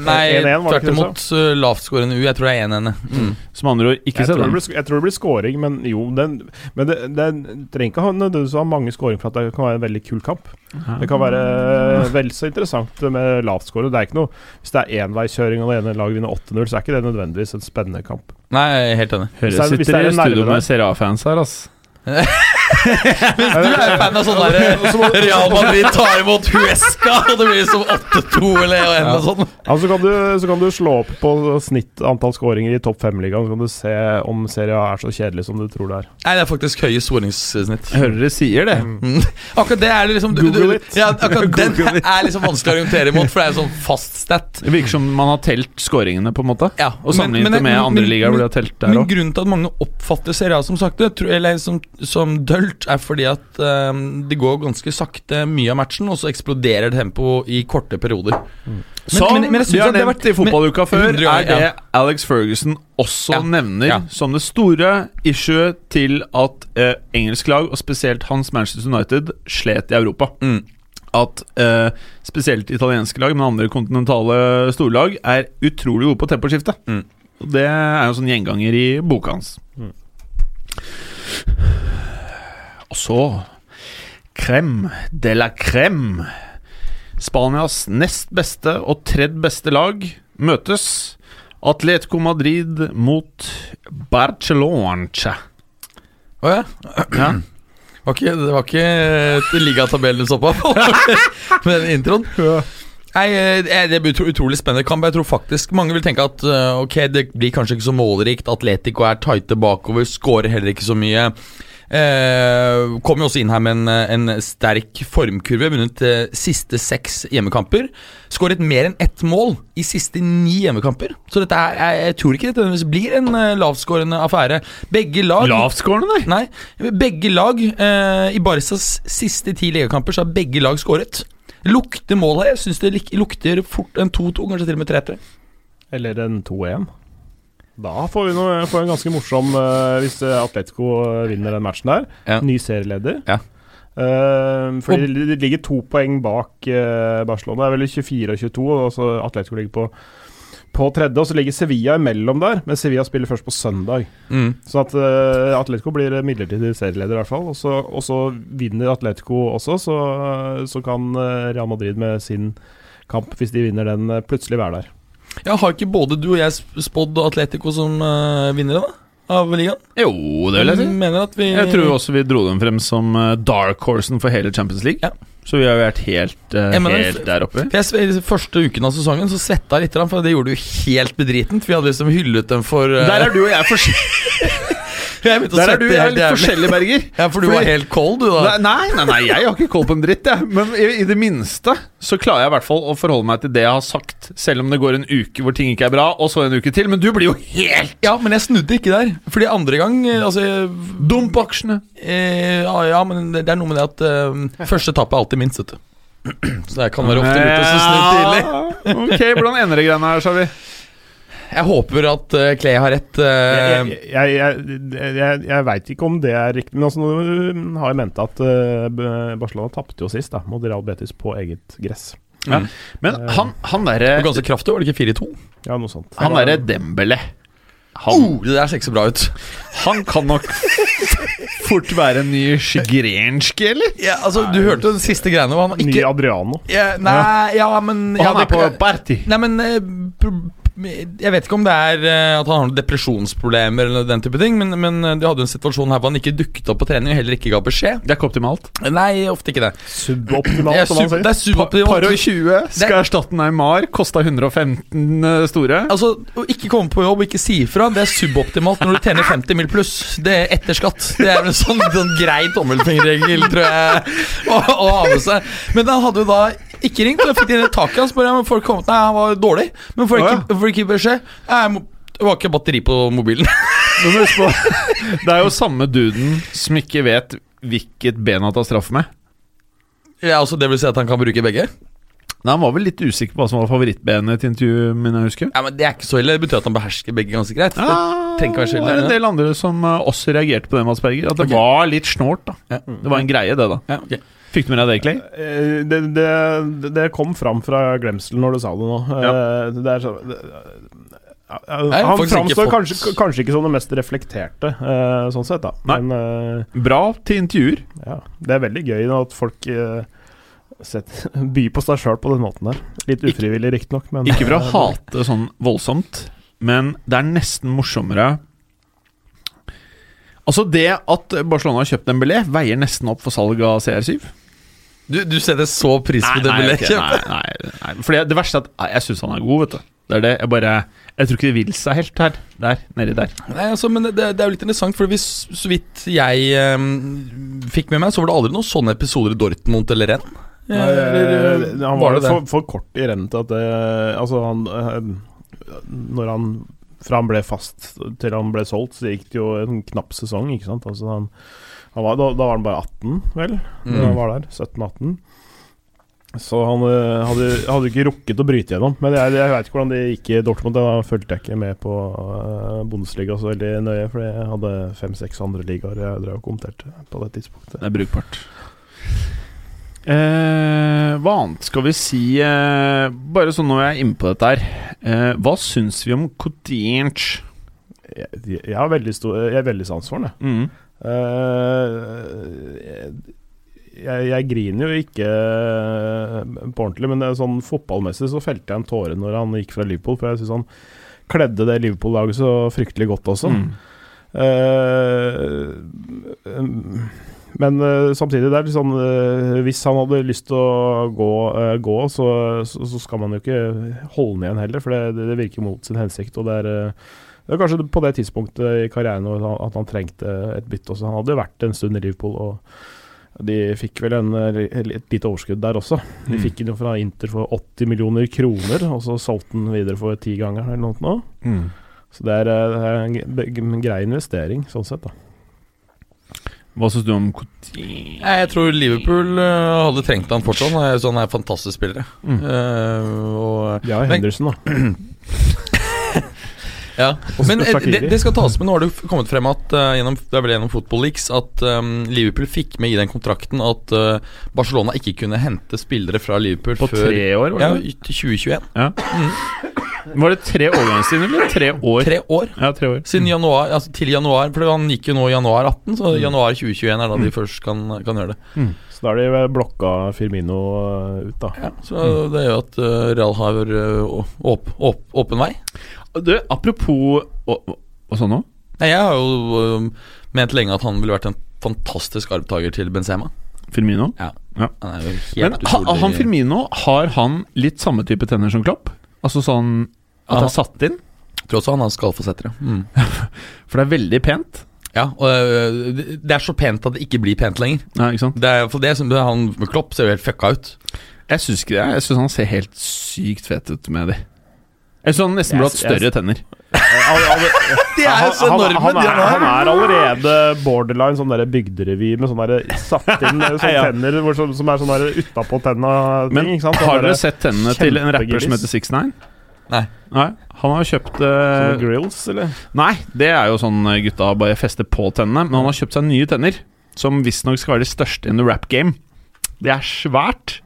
Nei, 1-1 var det tvert imot uh, lavtskårende U. Jeg tror det er 1-1. Mm. Som andre ord, ikke Jeg se den. blir, jeg tror det blir scoring, men jo den, Men det, det trenger ikke ha nødvendigvis ha mange scoringer for at det kan være en veldig kul kamp. Det kan være vel så interessant med lavtskårende. Det er ikke noe Hvis det er enveiskjøring og det ene laget vinner 8-0, så er ikke det nødvendigvis en spennende kamp. Nei, jeg er helt enig. Høres er- sitter er i studio med Serie A-fans her, ass. Du er jo fan av sånn der Real Madrid tar imot Huesca, og det blir som 8-2 eller noe sånt. Ja, så, kan du, så kan du slå opp på snitt antall skåringer i topp fem-ligaen, så kan du se om Serie A er så kjedelig som du tror det er. Nei, det er faktisk høye skåringssnitt. Hører dere sier det. Mm. Akkurat det er det liksom du, du, Google it. Ja, akkurat den er liksom vanskelig å orientere imot, for det er en sånn fast stat. Det virker som man har telt skåringene, på en måte. Ja, Og sammenlignet det med andre ligaer hvor de har telt der Men òg. grunnen til at mange oppfatter Serie A som sakte, tro- eller som, som dølt, er fordi at um, det går ganske sakte mye av matchen, og så eksploderer tempoet i korte perioder. Som men- men jeg synes vi har at det har nevnt vært- i fotballuka før, 100 er det ja. Alex Ferguson også Ja. nevner Ja. som det store issuet til at eh, engelsk lag, og spesielt hans Manchester United, slet i Europa. Mm. At eh, spesielt italienske lag, men andre kontinentale storlag, er utrolig gode på temposkifte. Mm. Det er jo sånn gjenganger i boka hans. Mm. Og så Crème de la crème. Spanias nest beste og tredje beste lag møtes. Atletico Madrid mot Barcelona. Å ja. Ja. Var ikke, det var ikke eh, ligatabellen du så på med den introen? Nei, eh, Det blir utrolig spennende kamp. Jeg tror faktisk Mange vil tenke at eh, ok, det blir kanskje ikke så målrikt. Atletico er tighte bakover, skårer heller ikke så mye. Eh, kom jo også inn her med en, eh, en sterk formkurve. Vunnet eh, siste seks hjemmekamper. Skåret mer enn ett mål i siste ni hjemmekamper. Så dette er, jeg, jeg tror ikke dette blir en eh, lavskårende affære. Begge lag Lavtskårende, nei. Nei, begge lag eh, I Barcas siste ti legekamper Så har begge lag skåret. Lukter mål her. Jeg syns det lukter fort en 2-2, kanskje til og med 3-3. Eller en 2-1. Da får vi noe, får en ganske morsom uh, hvis eh, Atletico eh, vinner den matchen der. Ja. Ny serieleder. Ja. Uh, fordi de, de ligger to poeng bak uh, Barcelona. Det er vel 24 og 22, og så Atletico ligger på, på tredje. Og så ligger Sevilla imellom der, men Sevilla spiller først på søndag. Mm. Så at uh, Atletico blir midlertidig serieleder, i hvert fall. Og så, og så vinner Atletico også, så, så kan Real Madrid med sin kamp hvis de vinner den, plutselig være der. Ja, Har ikke både du og jeg sp- spådd Atletico som uh, vinnere, da? Av ligaen? Jo, det vil jeg si. Mener at vi Jeg tror også vi dro dem frem som eh, dark horsen for hele Champions League. Ja. Så vi har vært helt, uh, mener- helt der oppe. Jeg, I første uken av sesongen så svetta jeg litt, for det gjorde du helt bedritent. Vi hadde liksom hyllet dem for uh... Der er du og jeg forskjellige. Jeg begynte å Der er svette du helt litt jævlig. forskjellige, Berger. Ja, for du var helt cold, du, da. Nei, nei, nei, jeg har ikke koll på en dritt, jeg. Men i, i det minste så klarer jeg i hvert fall å forholde meg til det jeg har sagt, selv om det går en uke hvor ting ikke er bra, og så en uke til. Men du blir jo helt Ja, men jeg snudde ikke der. Fordi andre gang eh, Altså Dump aksjene. eh, ja, ja, men det det er noe med det at eh, første etappe er alltid minst, vet du. Så jeg kan være ofte ute og snu tidlig. Ok, hvordan ender det greiene her, Shawi? Jeg håper at uh, Clay har rett. eh, Jeg, jeg, jeg, jeg, jeg veit ikke om det er riktig, men altså, nå har jeg ment at B- Barcelona tapte jo sist da, mot Real Betis på eget gress. Ja. Mm. Men han, han derre ganske kraftig, var det ikke 4-2? Ja, noe sånt. Han derre Dembele han, Oh, det der ser ikke så bra ut. han kan nok fort være en ny Sjigrenskij, eller? Ja, altså, Du hørte det siste greiene. hvor Han Ny Adriano. ja, Nei, ja, men Og ja, han er på party. Nei, men Jeg vet ikke om det er eh, at han har noen depresjonsproblemer eller den type ting, men, men eh, de hadde jo en situasjon her hvor han ikke dukket opp på trening og heller ikke ga beskjed. Det er ikke optimalt. Nei, ofte ikke det. Suboptimalt, som man sier. det er suboptimalt. Par og 20 skal erstatte Neymar, kosta 115 store. Altså, Å ikke komme på jobb og ikke si ifra, det er suboptimalt når du tjener 50 mil pluss. Det er etter skatt. Det er en sånn, sånn grei tommelfingerregel, tror jeg, å, å ha med seg. Men han hadde jo da ikke ringt, og jeg fikk inn et taket i han. Spør jeg, men får kommet Nei, han var dårlig. Men får ikke, får ikke beskjed? Det var ikke batteri på mobilen. Det er jo samme duden som ikke vet hvilket ben han tar straff med. Ja, altså Det vil si at han kan bruke begge? Nei, Han var vel litt usikker på hva som var favorittbenet til intervjuet, men jeg husker. Ja, men Det er ikke så ille. Det betyr at han behersker begge ganske greit. Ja, det, det er en del andre som eh, også reagerte på det, Mads Berger. At det okay. var litt snålt. da Ja. Det var en greie, det, da. Ja, ok. Fikk du med deg det, Clay? Eh, Det, det, det kom fram fra glemselen når du sa det nå. Ja. Det er så, ja, han ikke framstår fått- kanskje, kanskje ikke som det mest reflekterte, eh, sånn sett, da. Nei. Men eh, Bra til intervjuer. ja, det er veldig gøy at folk sett, byr på seg sjøl på den måten der. Litt ufrivillig, riktignok, men Ikke for å eh, hate sånn voldsomt, men det er nesten morsommere Altså, det at Barcelona har kjøpt en Dembélé, veier nesten opp for salg av CR7. Du, du setter så pris på det nei, bildet? ok, nei, nei, nei. For det, det verste er at jeg syns han er god, vet du. Det er det. Jeg bare Jeg tror ikke det vil seg helt her. Der. Nedi der. Nei, altså, men det, det er jo litt interessant, for hvis så vidt jeg um, fikk med meg, så var det aldri noen sånne episoder i Dortmund eller Renn. Nei, han var, han var, for, for kort i rennet til at det Altså, han eh, Når han Fra han ble fast til han ble solgt, så gikk det jo en knapp sesong, ikke sant. Altså, han var, da, da var han bare 18, vel, Mm. han var der. 17-18. Så han eh, hadde, hadde ikke rukket å bryte gjennom. Men jeg, jeg veit ikke hvordan det gikk i Dortmund. Da fulgte jeg ikke med på uh, Bundesliga så veldig nøye, for jeg hadde fem-seks andre ligaer jeg drev og kommenterte på det tidspunktet. Det er brukbart. Eh, hva annet skal vi si eh, Bare sånn når jeg er inne på dette her. Eh, hva syns vi om Coutinche? Jeg, jeg, har veldig stor, jeg er veldig sans for den, jeg. Mm. Eh, jeg, jeg griner jo ikke eh, på ordentlig, men det er sånn fotballmessig så felte jeg en tåre når han gikk fra Liverpool, for jeg syns han kledde det Liverpool-laget så fryktelig godt også. Mm. Uh, men uh, samtidig, det er litt sånn uh, Hvis han hadde lyst til å gå, gå så, så, så skal man jo ikke holde ned igjen heller, for det, det, virker mot sin hensikt. Og det er, det var kanskje på det tidspunktet i karrieren at han trengte et bytte også. Han hadde jo vært en stund i Liverpool, og de fikk vel en, eh, et lite overskudd der også. De Mm. fikk den jo fra Inter for 80 millioner kroner, og så solgte den videre for ti ganger eller noe. nå. Mm. Så det er, eh, det er en grei investering, sånn sett. da Hva syns du om Coutinho? Jeg tror Liverpool eh, hadde trengt han fortsatt. Han er, er en fantastisk spiller. Mm. Uh, og, Ja, Men- Henderson, da. ja. Men eh, det, det skal tas med. Nå har det kommet frem at uh, gjennom, det er vel gjennom Football Leaks at um, Liverpool fikk med i den kontrakten at uh, Barcelona ikke kunne hente spillere fra Liverpool På før tre år, var ja, det? til 2021. Ja. Mm. Var det tre overgangstider eller tre år? Tre år. Ja, tre år. Siden januar, altså til januar, for han gikk jo nå i januar 18, så januar 2021 er da de først kan, kan gjøre det. Så da er de blokka Firmino ut, da. Ja, så det gjør at Real har åp, åp, åpen vei. Du, apropos Hva sa du nå? Nei, jeg har jo øh, ment lenge at han ville vært en fantastisk arvtaker til Benzema. Firmino? Ja. Ja. Han er jo helt Men ha, utrolig han Firmino, har han litt samme type tenner som Klopp? Altså sånn at det er satt inn? Tror også han har skallforsettere. Mm. For det er veldig pent. Ja, og øh, det- er så pent at det ikke blir pent lenger. Ja, ikke sant? Det er, for det som Han med Klopp ser jo helt fucka ut. Jeg syns ikke det. Jeg syns han ser helt sykt fet ut med de. Jeg så han nesten burde hatt større tenner. De er jo så enorme, han, de er, han er allerede borderline sånn der bygderevy med sånn der satt inn sånne Ja. tenner hvor, som, som er sånn utapå tenna. Men ting, ikke sant? har Sånn dere sett tennene til en rapper som heter 69? Nei. Nei. Han har kjøpt eh, grills, eller? Nei, det er jo sånn eh, gutta bare fester på tennene. Men han har kjøpt seg nye tenner, som visstnok skal være de største in the rap game. Det er svært,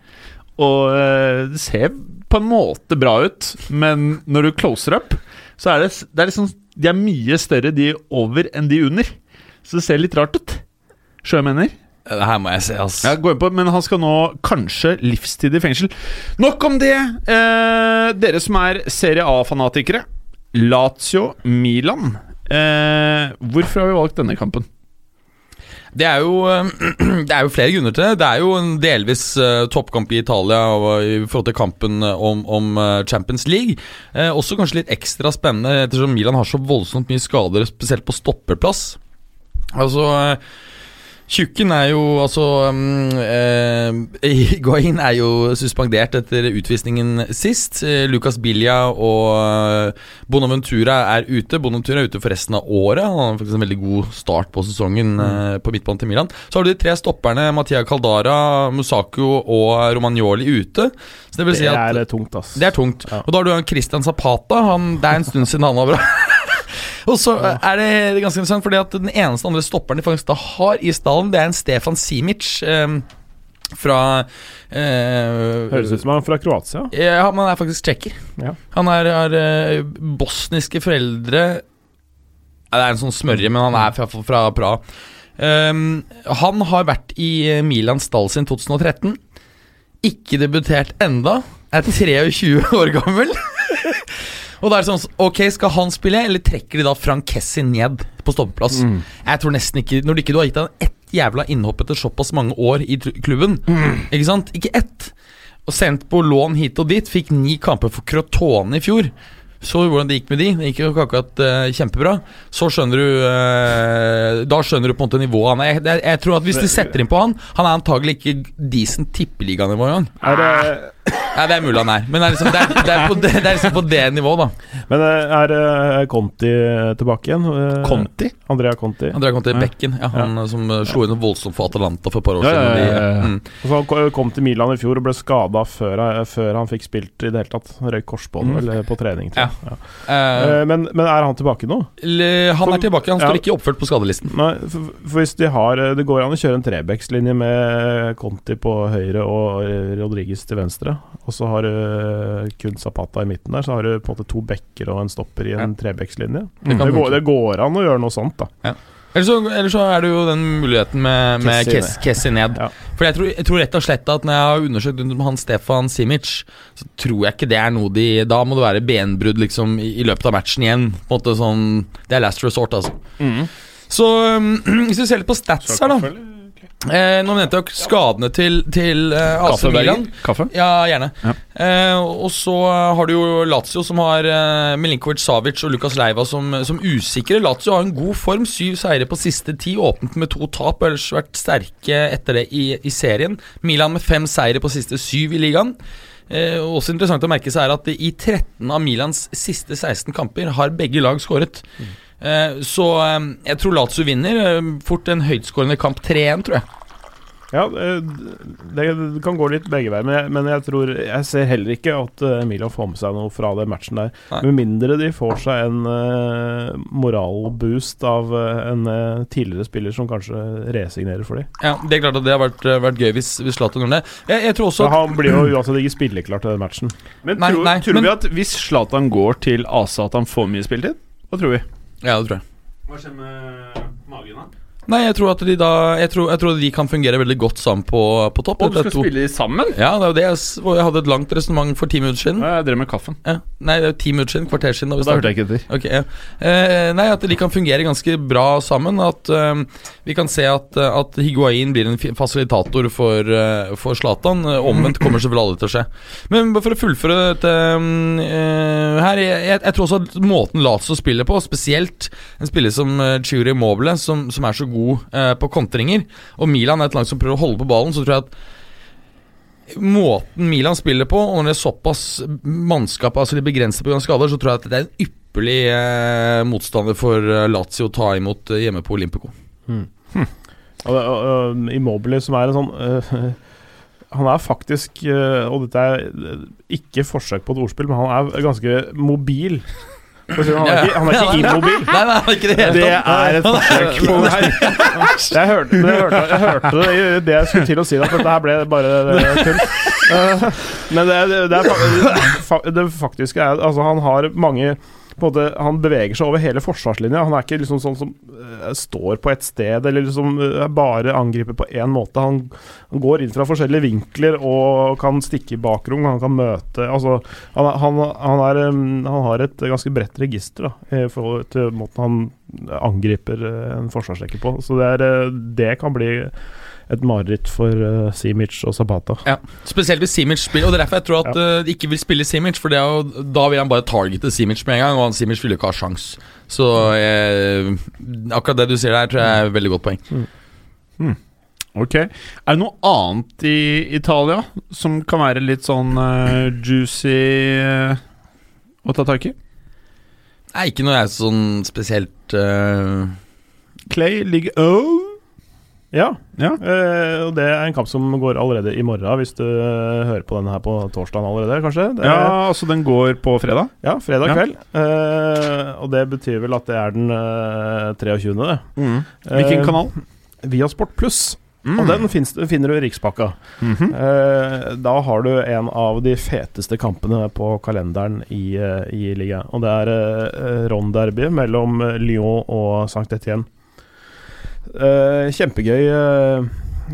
og uh, det ser på en måte bra ut, men når du closer up, så er det, det er liksom De er mye større, de over, enn de under. Så det ser litt rart ut. Sjømenner jeg mener? Det her må jeg se, ass. Ja, gå inn på, men han skal nå kanskje livstid i fengsel. Nok om det! Eh, dere som er Serie A-fanatikere. Lazio Milan. Eh, hvorfor har vi valgt denne kampen? Det er jo øh, Det er jo flere grunner til det. Det er jo en delvis øh, toppkamp i Italia i forhold til kampen øh, om, om Champions League. Eh, også kanskje litt ekstra spennende ettersom Milan har så voldsomt mye skader, spesielt på stopperplass. Altså Tjukken er jo altså um, eh, Higuain er jo suspendert etter utvisningen sist. Eh, Lucas Bilja og eh, Bonaventura er ute. Bonaventura er ute for resten av året. Han har faktisk en veldig god start på sesongen eh, på midtbanen til Milan. Så har du de tre stopperne Mattia Caldara, Musaku og Romagnoli ute. Så det vil si Det at er tungt, ass. det er tungt. Ja. Og da har du Christian Zapata. Han, det er en stund siden han var bra. Og så er det ganske interessant, fordi at den eneste andre stopperen de faktisk da har i stallen, det er en Stefan Simic. Um, fra eh, Høres ut som han er fra Kroatia. ja, men Han er faktisk tsjekker. Ja. Han er, har eh, bosniske foreldre Det er en sånn smørje, men han er fra, fra Praha. Um, han har vært i Milans stall siden 2013. Ikke debutert enda. Er 23 år gammel. Og da er det sånn Ok, skal han spille, eller trekker de da Frank Kessi ned på stoppeplass? Jeg tror nesten ikke Når du ikke du har gitt han ett jævla innhopp etter såpass mange år i klubben, klubben Ikke sant? Ikke ett. Og sendt på lån hit og dit. Fikk ni kamper for Crotone i fjor. Så hvordan det gikk med de. Det gikk jo ikke akkurat uh, kjempebra. Så skjønner du uh, Da skjønner du på en måte nivået han er. Jeg, jeg, jeg tror at Hvis de setter inn på han Han er antagelig ikke decent tippeliganivå engang. Er, det- Ja, det er mulig han er, men det er liksom, det er, det er, på, det, det er liksom på det nivået, da. men eh, er eh, Conti tilbake igjen? Eh, Conti? Andrea Conti. Andrea Conti Bekken, Ja. Bekken, ja, han som eh, slo inn voldsomt for Atalanta for et par år Ja, siden. ja, ja, ja. De, mm. Så han kom til Milan i fjor og ble skada før, før han fikk spilt i det hele tatt. Røyk korsbånd Mm. på trening. tror. Ja. Eh, Eh, Men, men er han tilbake nå? le- han er tilbake, han står Ja. ikke oppført på skadelisten. Nei, for, for hvis de har eh, Det går an å kjøre en Trebekslinje med Conti på høyre og Rodriges Rodriguez til venstre. Og så har du kun Zapata i midten der. Så har du på en måte to bekker og en stopper i en Trebekslinje. Det Det, går, det går an å gjøre noe sånt, da. Eller så, eller så er det jo den muligheten med, med Kessi ned. Ja. For jeg tror, jeg tror rett og slett at når jeg har undersøkt rundt han Stefan Simic, så tror jeg ikke det er noe de Da må det være benbrudd liksom i, i løpet av matchen igjen. På en måte sånn Det er last resort, altså. Så um, hvis vi ser litt på stats her, da. Eh, nå nevnte jeg skadene til, til eh, AC Milan. Kaffe? Ja, gjerne. Ja. Eh, og så har du jo Lazio, som har eh, Milinkovic Savic og Lukas Leiva som, som usikre. Lazio har en god form. Syv seire på siste ti. Åpnet med to tap. og Ellers vært sterke etter det i, i serien. Milan med fem seire på siste syv i ligaen. Eh, også interessant å merke seg er at i 13 av Milans siste 16 kamper har begge lag skåret. Eh, så eh, jeg tror Lazio vinner. Eh, fort en høytskårende kamp 3-1, tror jeg. Ja, eh, det, kan gå litt begge veier, men jeg, men jeg tror Jeg ser heller ikke at Milan får med seg noe fra den matchen der. Nei. Med mindre de får seg en uh, moralboost av en uh, tidligere spiller som kanskje resignerer for dem. Ja, Det er klart at det har vært, vært gøy hvis, hvis Zlatan gjør det. Jeg, jeg tror også at, han blir jo uansett ikke spilleklar til den matchen. Men Nei, tror, nei, tror men- vi at hvis Zlatan går til AC, at han får mye spilletid? Hva tror vi? Ja, det tror jeg. Hva skjer med magen, da? Nei, jeg tror at de da Jeg tror, jeg tror de kan fungere veldig godt sammen på, på topp. Og du skal to- spille sammen? Ja, det er jo det jeg, jeg hadde et langt resonnement for ti minutter siden. Ja, jeg drev med kaffen. Ja. Nei, det er jo ti minutter siden, kvarter siden. Da vi Da hørte jeg ikke etter. Okay, ja. eh, Nei, at de kan fungere ganske bra sammen. At eh, vi kan se at, at Higuain blir en fasilitator for, uh, for Zlatan. Eh, omvendt kommer selvfølgelig aldri til å skje. Men for å fullføre dette eh, her jeg, jeg, jeg tror også at måten Lazio spiller på, spesielt en spiller som uh, Chiuri Mobile, som, som er så god eh, på kontringer, og Milan er et lag som prøver å holde på ballen, så tror jeg at Måten Milan spiller på, og når det er såpass mannskap Altså de begrenser pga. skader, så tror jeg at det er en ypperlig eh, motstander for eh, Lazio å ta imot eh, hjemme på Olympico. Og, og, og Immobile, som er en sånn øh, Han er faktisk, og dette er ikke forsøk på et ordspill, men han er ganske mobil. For det, Han er ikke, han er ikke immobil. Nei, nei, ikke det Det er et forsøk på Nei, jeg hørte, jeg, hørte, jeg hørte det det jeg skulle til å si, at dette her ble bare tull. Eh, Men det, det, det, er, det faktiske er Altså, han har mange måte, Han beveger seg over hele forsvarslinja. Han er ikke liksom sånn som uh, står på et sted eller liksom uh, bare angriper på én måte. Han, han går inn fra forskjellige vinkler og kan stikke i bakrom. Han kan møte Altså, han, han, han, er, um, har et ganske bredt register da, i forhold til måten han angriper en forsvarsrekke på. Så det, er, det kan bli et mareritt for uh, Simic og Zapata. Ja, Spesielt hvis Simic spiller, og det er derfor jeg tror at eh, de ikke vil spille Simic. For det er jo, da vil han bare targete Simic med en gang, og han Simic vil jo ikke ha sjans. Så eh, akkurat det du sier der, tror jeg er et veldig godt poeng. Ok. Er det noe annet i Italia som kan være litt sånn uh, juicy uh, å ta tak i? Nei, ikke noe jeg er sånn spesielt Clay ligger oh. Ja, Ja. eh, og det er en kamp som går allerede i morgen, hvis du eh, hører på denne her på torsdagen allerede, kanskje? Det, ja, altså den går på fredag? ja, fredag Ja. kveld. Eh, og det betyr vel at det er den eh, 23. det. Hvilken Eh, kanal? Viasport Pluss. Mm. Og den finner du i Rikspakka. Mhm. Eh, da har du en av de feteste kampene på kalenderen i, eh, i ligaen. Og det er eh, Ron-derby mellom Lyon og Saint-Étienne. Eh, kjempegøy uh,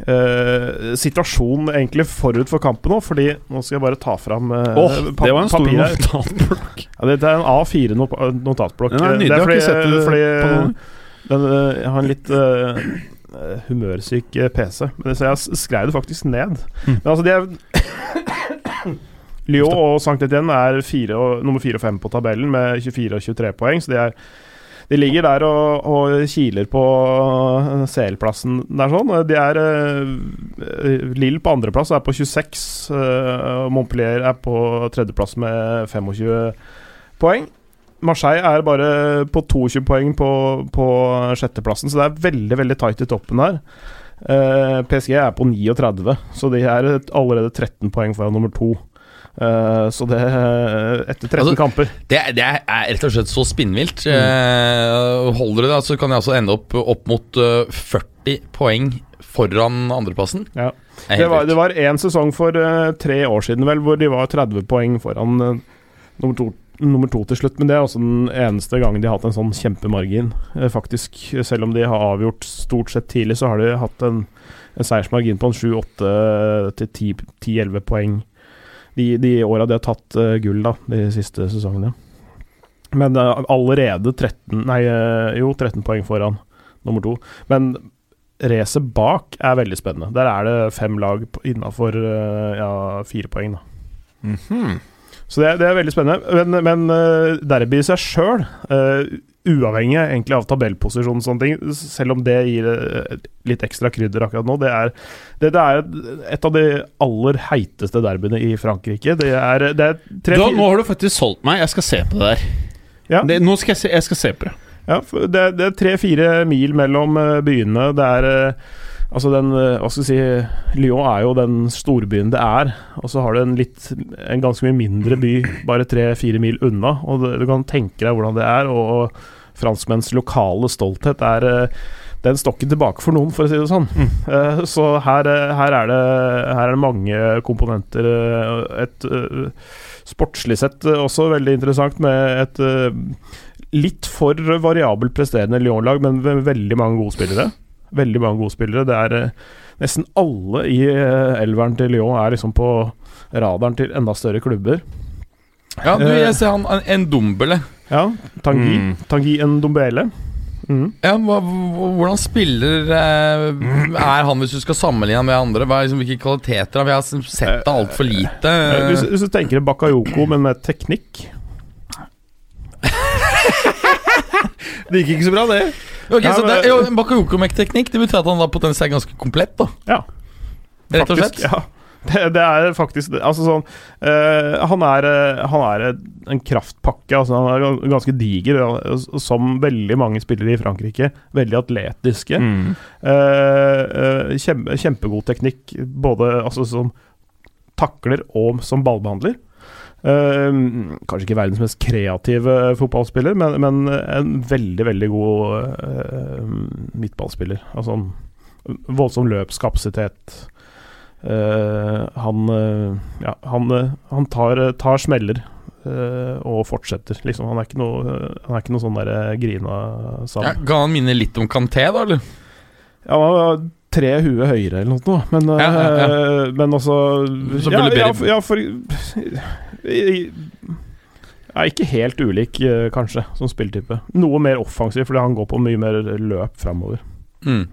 uh, situasjon egentlig forut for kampen òg, fordi nå skal jeg bare ta fram Åh, det var en stor notatblokk. Ja, dette er en A4-notatblokk. Den er nydelig, jeg har ikke sett det fordi, den, Jeg har en litt humørsyk PC, men så jeg skrev det faktisk ned. Mm. Men altså, de er Lyon og Sankt Etienne er fire og, nummer fire og fem på tabellen med 24 og 23 poeng, så de er de ligger der og, og kiler på eh, CL-plassen der sånn. De er uh, Lill på andreplass er på 26. Uh, og Montpellier er på tredjeplass med 25 poeng. Marseille er bare på 22 poeng på, på sjetteplassen, så det er veldig veldig tight i toppen der. Uh, PSG er på 39, så de er allerede 13 poeng foran nummer to. Eh, så det Etter 13 Altså, kamper. det, det er rett og slett så spinnvilt. Mm. holder det, da, så kan jeg altså ende opp opp mot eh, 40 poeng foran andreplassen. Ja. Det Det var, det var en sesong for eh, tre år siden vel, hvor de var 30 poeng foran eh, nummer, to, nummer to til slutt. Men det er også den eneste gangen de har hatt en sånn kjempemargin, eh, faktisk. Selv om de har avgjort stort sett tidlig, så har de hatt en, en seiersmargin på en 7-8 til 10-11 poeng de, de åra de har tatt uh, gull, da, de siste sesongene. Men uh, allerede 13 Nei, uh, jo, 13 poeng foran nummer to. Men racet bak er veldig spennende. Der er det fem lag innafor ja, fire poeng. Da. Mhm. Så det, det er veldig spennende. Men, men derby i seg sjøl, uavhengig egentlig av tabellposisjon og sånne ting, selv om det gir eh, litt ekstra krydder akkurat nå, det er, det, det er et av de aller heiteste derbyene i Frankrike. Det er, det er tre Da, nå har du faktisk solgt meg. Jeg skal se på det der. Ja. Det, nå skal jeg se, jeg skal se på det. Ja, det, det er tre-fire mil mellom eh, byene. Det er, eh, Altså den, eh, hva skal si Lyon er jo den storbyen det er, og så har du en litt En ganske mye mindre by bare tre-fire mil unna, og du kan tenke deg hvordan det er. Og, og franskmenns lokale stolthet er den står ikke tilbake for noen, for å si det sånn. Mm. så her, eh, her, er det, her er det mange komponenter. eh, Et eh, sportslig sett eh, også veldig interessant med et eh, litt for variabelt presterende Lyon-lag, men med veldig mange gode spillere. Veldig mange gode spillere. Det er eh, nesten alle i eh, elveren til Lyon er liksom på radaren til enda større klubber. Ja, du, jeg ser han en, en Dombele. Ja, Tanguy, Mm. Tangi en dombele. Mm. Ja, hva, hvordan spiller eh, er han hvis du skal sammenligne med andre? Hva liksom, hvilke kvaliteter? Vi har sett det altfor lite. Eh, Hvis, hvis du tenker Bakayoko, men med teknikk Det gikk ikke så bra, det. Ok, Ja, så men- det, jo, Bakayoko med teknikk, det betyr at han da potensielt er ganske komplett, da. Ja. Rett og slett. Ja. Det, det er faktisk. Altså sånn eh, Han er, eh, han er en kraftpakke. Altså han er ganske diger, som veldig mange spillere i Frankrike. Veldig atletiske. Mm. Eh, eh, kjempe, kjempegod teknikk, både altså, som takler og som ballbehandler. Eh, kanskje ikke verdens mest kreative fotballspiller, men, men en veldig, veldig god eh, midtballspiller. Altså en voldsom løpskapasitet. Eh, han eh, ja, han, eh, han tar, tar smeller eh, og fortsetter, liksom. Han er ikke noe, han er ikke noe sånn der eh, grina Ja, sammen. kan han minne litt om Kanté, da, eller? Ja, tre huer høyere eller noe, men, Ja, ja, ja. eh, men også Så ja, veldig ja, for, ja, Ikke helt ulik, eh, kanskje, som spilltype. Noe mer offensiv, fordi han går på mye mer løp framover. Mm.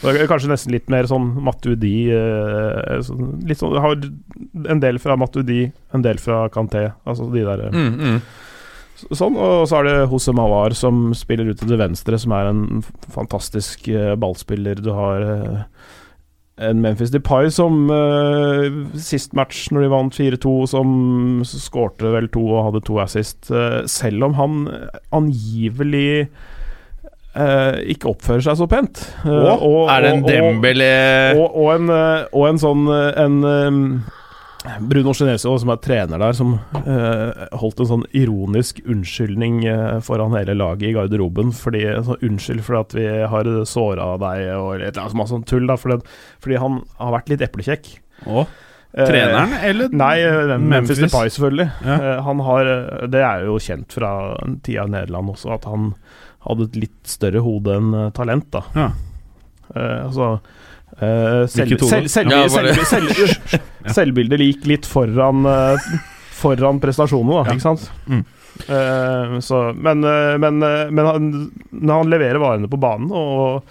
Er Kanskje nesten litt mer sånn Matuidi eh, sånn, Litt sånn Har en del fra Matuidi, en del fra Kanté. Altså de der eh, Mm, mm. Sånn. Og så er det Jose Mawar som spiller ut til det venstre, som er en fantastisk eh, ballspiller. Du har eh, en Memphis Depay som uh, sist match, når de vant 4-2, som skårte vel to og hadde to assist. uh, selv om han angivelig uh, ikke oppfører seg så pent. Og, og- er det en og- og- Dembélé og, og, en, og en sånn en, eh, Bruno Genesio, som er trener der, som eh, holdt en sånn ironisk unnskyldning eh, foran hele laget i garderoben. Fordi, så, unnskyld for at vi har såra deg, og et eller annet masse sånn tull. Da, fordi, fordi han har vært litt eplekjekk. Og Eh, treneren, eller? Nei, eh, Memphis, Memphis. Depay, selvfølgelig. Ja. Eh, han har, eh, det er jo kjent fra tida i Nederland også, at han hadde et litt større hode enn eh, talent, da. Ja. Eh, altså eh, selv, selv, selv, Ja, Selvbildet gikk litt foran uh, Foran prestasjonene, da, Ja. ikke sant? Mm. Uh, så, men eh, men, men han, når han leverer varene på banen, og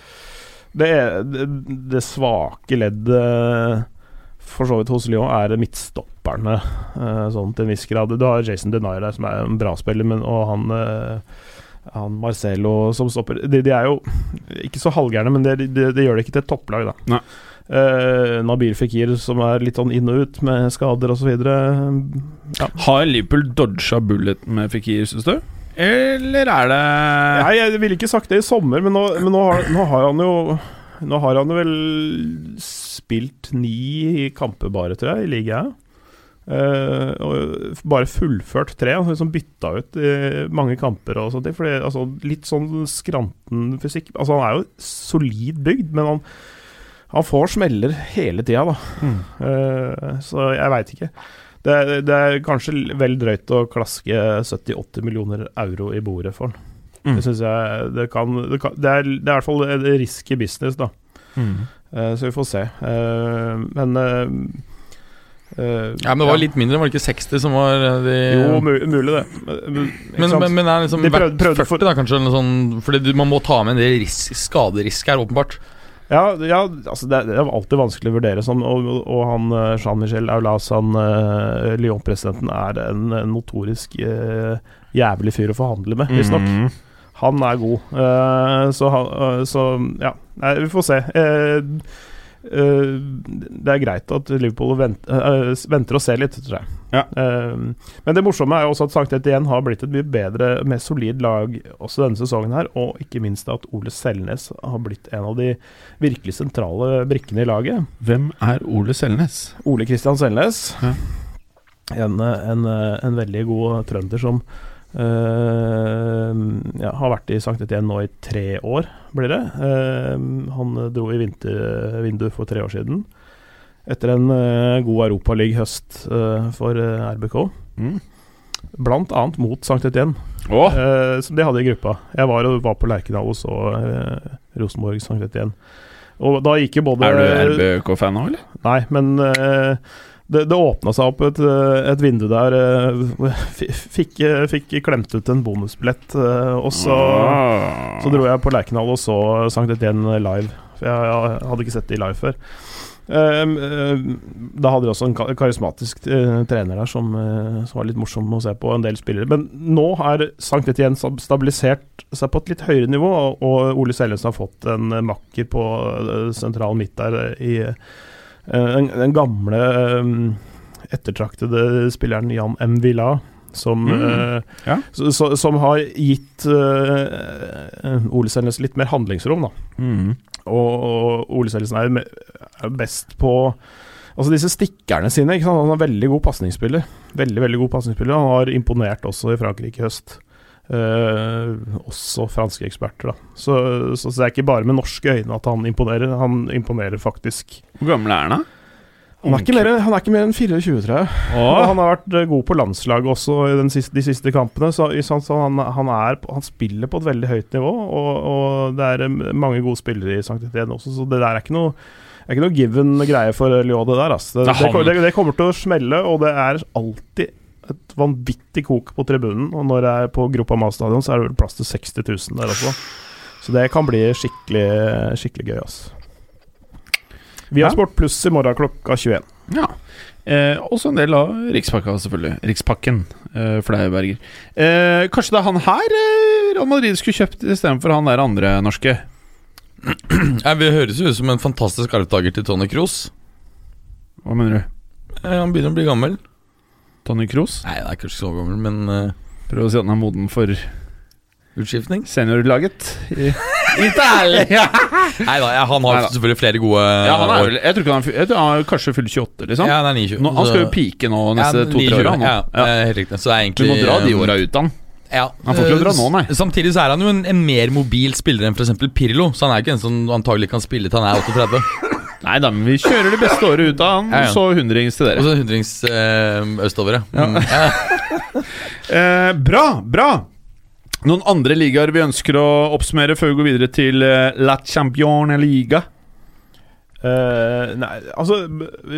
det, er- det, det svake leddet for så vidt hos Lyon er midtstopperne, eh, sånn til en viss grad. Du har Jason Denier der, som er en bra spiller, men, og han han Marcelo som stopper De, de er jo ikke så halvgærne, men det de, de, gjør det ikke til et topplag, da. Nei. Uh, Nabil Fikir, som er litt sånn inn og ut med skader osv. Ja. Har Liverpool dodga bullet med Fikir, syns du? Eller er det Nei, jeg ville ikke sagt det i sommer, men nå, men nå, har, nå har han jo Nå har han jo vel spilt ni kamper bare, tror jeg, i ligaen. Eh, og bare fullført tre. Han liksom bytta ut i mange kamper og sånt. Fordi, altså, litt sånn skranten fysikk. Altså, han er jo solid bygd, men han, han får smeller hele tida, da. Mm. Uh, så jeg veit ikke. Det, det er kanskje vel drøyt å klaske 70-80 millioner euro i bordet for han. Mm. Det syns jeg det kan, det kan det, er, det er i hvert fall risky business, da. Mm. Uh, så vi får se. Eh, men eh, eh, Ja, men det var litt mindre, var det ikke 60 som var eh, de Jo, mulig det. Men, men, men, er liksom De prøvde- prøvde 40, da, kanskje? Eller sånn, fordi du, man må ta med en del risk, skaderisk her, åpenbart. ja, ja, altså det, er- det er alltid vanskelig å vurdere sånn, og, og han eh, Jean-Michel Aulas, han uh, Lyon-presidenten, er en, en notorisk uh, jævlig fyr å forhandle med, visstnok. Mm. Han er god. Eh, så, så ja, Nei, vi får se. Eh, det er greit at Liverpool venter, venter og ser litt, tror jeg. Ja. Eh, men det morsomme er jo også at Sankthet igjen har blitt et mye bedre, mer solid lag også denne sesongen her, og ikke minst at Ole Selnes har blitt en av de virkelig sentrale brikkene i laget. Hvem er Ole Selnes? Ole Kristian Selnes. Ja. En, en, en veldig god trønder som eh, ja, har vært i Sankt Etienne nå i tre år, blir det. Uh, han dro i vintervinduet for tre år siden. Etter en uh, god Europaliga-høst uh, for RBK. Mm. Blant annet mot Sankt Etienne, oh. som de hadde i gruppa. Jeg var, var på Lerkendal og så Rosenborg Sankt Etienne. Og da gikk jo både er du RBK-fan nå, eller? Nei, men det, det åpna seg opp et, eh, et vindu der. eh, fikk, eh, fikk klemt ut en bonusbillett, og så, Ah. så dro jeg på Lerkendal og så Sankt Etienne live. For jeg, jeg hadde ikke sett de live før. Um, eh, da hadde de også en karismatisk trener der som, som var litt morsom å se på, en del spillere. Men nå har Sankt Etienne stab- stabilisert seg på et litt høyere nivå, og, Ole Seljensen har fått en makker på sentral midt der i den, den gamle eh, ettertraktede spilleren Jan M. Villa. Som, Mm, uh, ja. so, so, som har gitt uh, Ole Selnes litt mer handlingsrom, da. Mm. Og, og Ole Selnes er, jo er best på Altså disse stikkerne sine. Han er veldig god pasningsspiller. Veldig, veldig god pasningsspiller. Han har imponert også i Frankrike i høst. Eh, også franske eksperter, da. Så, så, det er ikke bare med norske øyne at han imponerer. Han imponerer faktisk. Hvor gammel er han, da? Han er ikke mer, han er ikke mer enn 24, tror jeg. Åh, han har vært eh, god på landslaget også i den siste, de siste kampene. Så, så han, han, er, han spiller på et veldig høyt nivå, og, og det er eh, mange gode spillere i Sankt Etienne også, så det der er ikke noe det er ikke noe given greie for Lyon, det der. Altså. Det, Det det, det kommer til å smelle, og det er alltid et vanvittig kok på tribunen. Og når det er på Gropa Mas stadion, så er det vel plass til 60 000 der også. Så det kan bli skikkelig, skikkelig gøy, altså. Vi har Ja. Sport Pluss i morgen klokka 21. ja. Eh, også en del av Rikspakka, selvfølgelig. Rikspakken eh, for deg, Berger. Eh, kanskje det er han her eh, Real Madrid skulle kjøpt istedenfor han der andre norske? Ja, Vi høres jo ut som en fantastisk arvtaker til Tony Kroos. Hva mener du? Eh, Han begynner å bli gammel. Tony Kroos? Nei, han er kanskje så gammel, men uh, Prøv å si at han er moden for utskiftning? seniorlaget i Italia! Nei da, ja, han har Neida. selvfølgelig flere gode ja, han er år. vel Jeg tror ikke han, er jeg tror han er kanskje fyller 28, liksom. Ja, han er 29. Nå, han skal jo pike nå neste to-tre 29, åra. Ja, Ja. eh, helt riktig. Så det er Du egentlig må dra de eh, åra ut han. Ja, Han får ikke lov å dra nå, nei. Samtidig så er han jo en, en mer mobil spiller enn f.eks. Pirlo. Så han er ikke en som antagelig kan spille til han er 38. Nei da, men vi kjører det beste året ut av han, Ja, ja. så hundrings til dere. Og så hundrings øh, østover, ja. Mm. ja. Eh, bra, bra! Noen andre ligaer vi ønsker å oppsummere før vi går videre til eh, La Champion Liga? Eh, nei, altså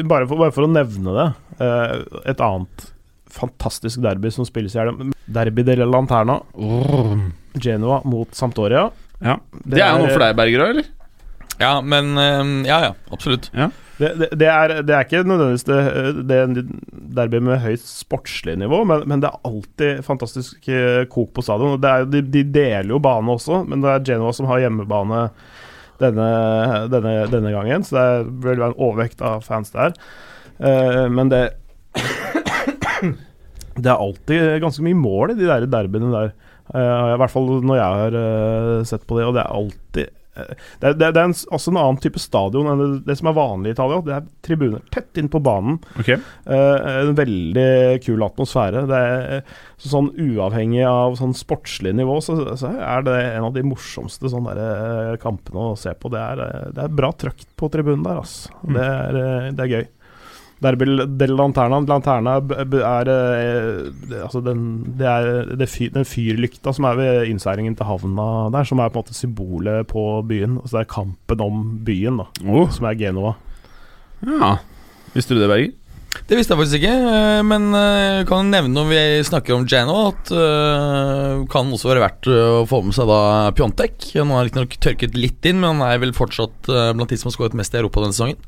bare for, bare for å nevne det. eh, et annet fantastisk derby som spilles i helga. Derby della Lanterna. Genoa mot Sampdoria. Ja. Det, er jo noe for deg, Berger, òg, eller? Ja, men eh, Ja, ja, absolutt. Det, det, det, er, det er ikke nødvendigvis det, derby med høyt sportslig nivå, men, men det er alltid fantastisk eh, kok på stadion. Er, de, de deler jo bane også, men det er Genoa som har hjemmebane denne, denne, denne gangen, så det er, vil være en overvekt av fans der. Uh, men det Det er alltid ganske mye mål i de der derbyene der. Uh, I hvert fall når jeg har uh, sett på det, og det er alltid det det det er en, også en annen type stadion enn det, det som er vanlig i Italia. Det er tribuner tett inn på banen. Okay. Uh, en veldig kul atmosfære. Det er Sånn uavhengig av sånn sportslig nivå, så, så er det en av de morsomste sånne der, eh, kampene å se på. Det er, eh, det er bra trøkt på tribunen der, altså. Det, er, eh, det er gøy. Derby del Lanterna Lanterna er eh, det, Altså den, det er det fyr, den fyrlykta som er ved innseilingen til havna der, som er på en måte symbolet på byen. Altså det er kampen om byen, da, oh, som er Genova. Ja. Visste du det, Berger? Det visste jeg faktisk ikke, eh, men jeg kan nevne når vi snakker om Jano, at uh, kan også være verdt eh, å få med seg da Pjontek. Han har riktignok tørket litt inn, men han er vel fortsatt eh, blant de som har skåret mest i Europa denne sesongen.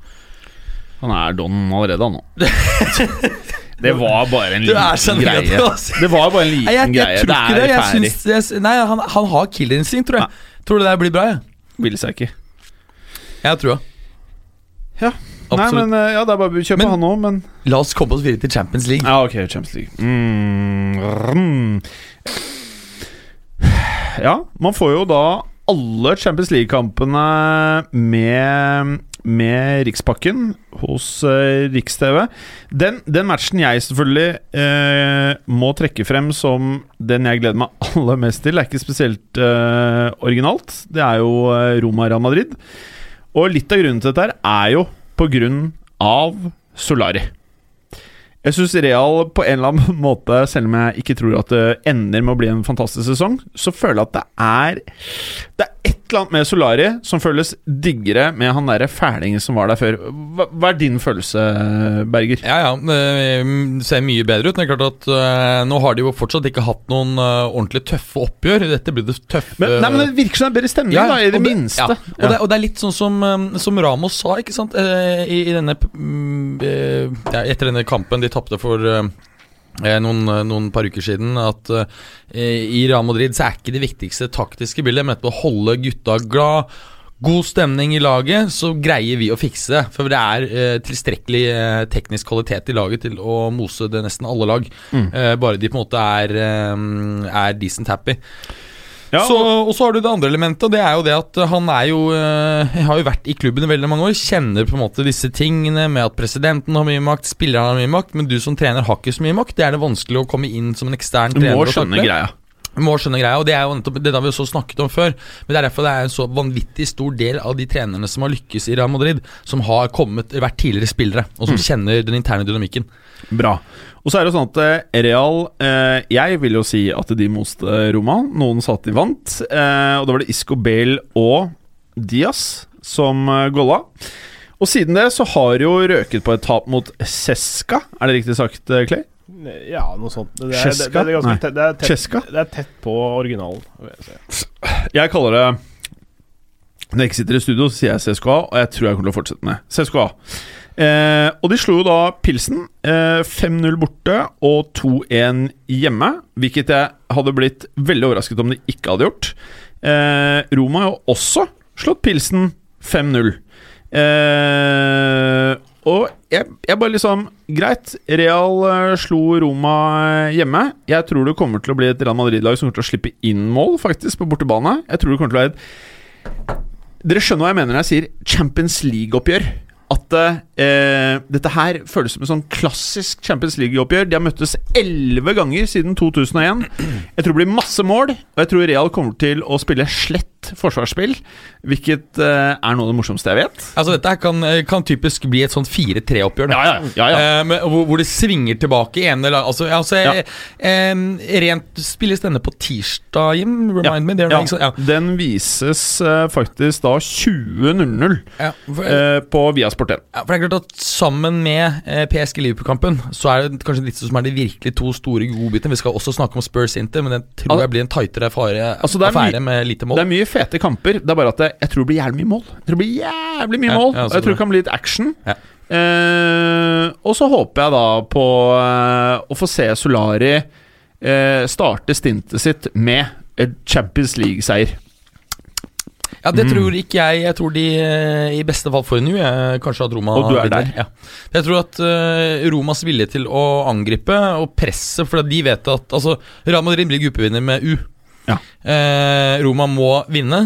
Han er don allerede, han nå. Det var bare en liten greie. altså. Det var bare en liten Nei, jeg, jeg greie. Det er Jeg ferdig. syns, jeg, nei, han, han har killerinstinkt, tror jeg. Tror du det der blir bra, jeg. Vil seg ikke. Jeg tror trua. Ja. Nei, men eh, ja, det er bare å kjøpe Men- han òg, men La oss komme oss videre til Champions League. Ja, ok, Champions League. Mm. Ja, man får jo da alle Champions League-kampene med, med Rikspakken hos eh, Riks-TV. Den, den matchen jeg selvfølgelig eh, må trekke frem som den jeg gleder meg aller mest til, er ikke spesielt eh, originalt. Det er jo eh, Roma-Real Madrid. Og litt av grunnen til dette her er jo på grunn av Solari. Jeg syns Real på en eller annen måte, selv om jeg ikke tror at det ender med å bli en fantastisk sesong, så føler jeg at det er Det er et eller annet med Solari som føles diggere med han derre fælingen som var der før. Hva, hva er din følelse, Berger? Ja, ja. Det ser mye bedre ut. Men det er klart at uh, nå har de jo fortsatt ikke hatt noen uh, ordentlig tøffe oppgjør. Dette blir det tøffe Men, nei, men Det virker som det er bedre stemning, Ja, da, i det, det minste. Ja. Og, det, og det er litt sånn som, um, som Ramos sa, ikke sant? uh, i, i denne mm, eh, ja, Etter denne kampen de tapte for eh, eh, noen, noen par uker siden, at uh, i Real Madrid så er ikke det viktigste taktiske bildet, men å holde gutta glad. God stemning i laget, så greier vi å fikse det. For det er eh, tilstrekkelig eh, teknisk kvalitet i laget til å mose det nesten alle lag. Mm. Eh, bare de på en måte er, eh, er decent happy. Ja, så, og så har du det andre elementet, og det er jo det at han er jo eh, har jo vært i klubben i veldig mange år. Kjenner på en måte disse tingene med at presidenten har mye makt, spillerne har mye makt, men du som trener har ikke så mye makt. Det er det vanskelig å komme inn som en ekstern trener. du må skjønne greia. Må skjønne greia, og det er jo nettopp det har vi også snakket om før. Men det er derfor det er en så vanvittig stor del av de trenerne som har lykkes i Real Madrid, som har kommet, vært tidligere spillere, og som kjenner den interne dynamikken. Bra. Og så er det sånn at eh, Real eh, Jeg vil jo si at de moste Roma. Noen sa at de vant. Eh, og da var det Isco Bale og Diaz som eh, golla. Og siden det så har jo røket på et tap mot Seska. Er det riktig sagt, eh, Clay? Ja, noe sånt. Det er, det, det, er ganske tett, det, er tett, det er tett på originalen. jeg. Jeg kaller det Når jeg ikke sitter i studio, så sier jeg CSKA, og jeg tror jeg kommer til å fortsette med CSKA. Eh, og de slo jo da Pilsen. Eh, 5-0 borte og 2-1 hjemme. Hvilket jeg hadde blitt veldig overrasket om de ikke hadde gjort. Eh, Roma har jo også slått Pilsen 5-0. Eh, og jeg, jeg bare liksom Greit, Real eh, slo Roma eh, hjemme. Jeg tror det kommer til å bli et Real Madrid-lag som kommer til å slippe inn mål, faktisk, på bortebane. Jeg tror det kommer til å være et Dere skjønner hva jeg mener når jeg sier Champions League-oppgjør. At eh, dette her føles som en sånn klassisk Champions League-oppgjør. De har møttes elleve ganger siden 2001. Jeg tror det blir masse mål, og jeg tror Real kommer til å spille slett forsvarsspill. Hvilket eh, er noe av det morsomste jeg vet. Altså Dette her kan, kan typisk bli et sånt 4-3-oppgjør. Ja, ja, ja, ja. Eh, hvor, hvor det svinger tilbake ene lag Altså, altså eh, eh, Rent Spilles denne på tirsdag, Jim? Remind me. Er. Den vises eh, faktisk da 20.00 Ja, for, eh, på Viasport 1. ja, for det er klart at Sammen med eh, PSG Liverpool-kampen Så er det kanskje disse som er de virkelig to store godbitene. Vi skal også snakke om Spurs Inter, men det tror Al- jeg blir en tightere Altså, affære med lite mål. Det er mye fete kamper. Det er bare at jeg tror det blir jævlig mye mål. Jeg tror det blir jævlig mye Ja, mål ja, jeg tror det kan bli litt action. Ja. Eh, og så håper jeg da på eh, å få se Solari eh, starte stintet sitt med Champions League-seier. Ja, Mm. Det tror ikke jeg. Jeg tror de eh, i beste fall får en U. Kanskje at Roma Og du er der? Ja. Jeg tror at uh, Romas vilje til å angripe og presse For de vet at Altså, Real Madrid blir gruppevinner med U. Ja. Uh, Roma må vinne.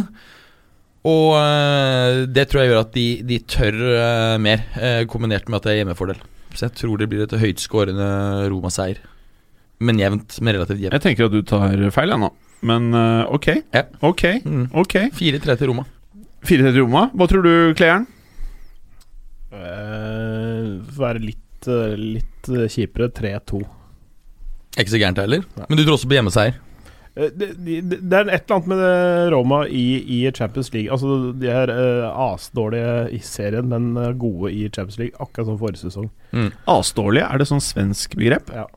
Og uh, det tror jeg gjør at de, de tør eh, mer, eh, kombinert med at det er hjemmefordel. Så jeg tror det blir et høytskårende Roma-seier. Men jevnt. Men relativt jevnt. Jeg tenker at du tar feil, jeg nå. Men uh, ok. Ja. Ok. Mm. ok 4-3 til Roma. 4-3 til Roma. Hva tror du, Klejern? Uh, være litt, uh, litt eh, kjipere. 3-2. Er ikke så gærent heller. Nei. Men du tror også på hjemmeseier. Eh, Det, det, det er et eller annet med Roma i, i Champions League. Altså De er uh, asdårlige i serien, men eh, gode i Champions League. Akkurat som forrige sesong. Asdårlige, er det sånn svensk begrep? Ja.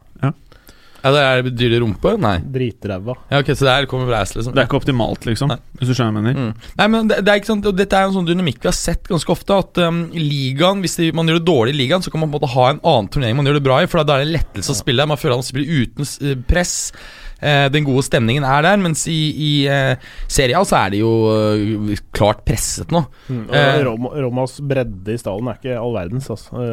Ja, det er Betyr det rumpe? Nei. Dritræva. Ja, ok, Så det her kommer fra ass, liksom. Det er ikke optimalt, liksom. Nei. Hvis du skjønner hva jeg mener. Mm. Nei, men det, det er ikke sant og Dette er en sånn dynamikk vi har sett ganske ofte. At um, ligaen Hvis det, man gjør det dårlig i ligaen, så kan man på en måte ha en annen turnering man gjør det bra i. For da er det lettelse å spille. Man føler at man spiller uten eh, press. Eh, den gode stemningen er der. Mens i, i eh, Serie A så er de jo eh, klart presset nå. Mm. og. Roma, Romas bredde i stallen er ikke all verdens. Altså.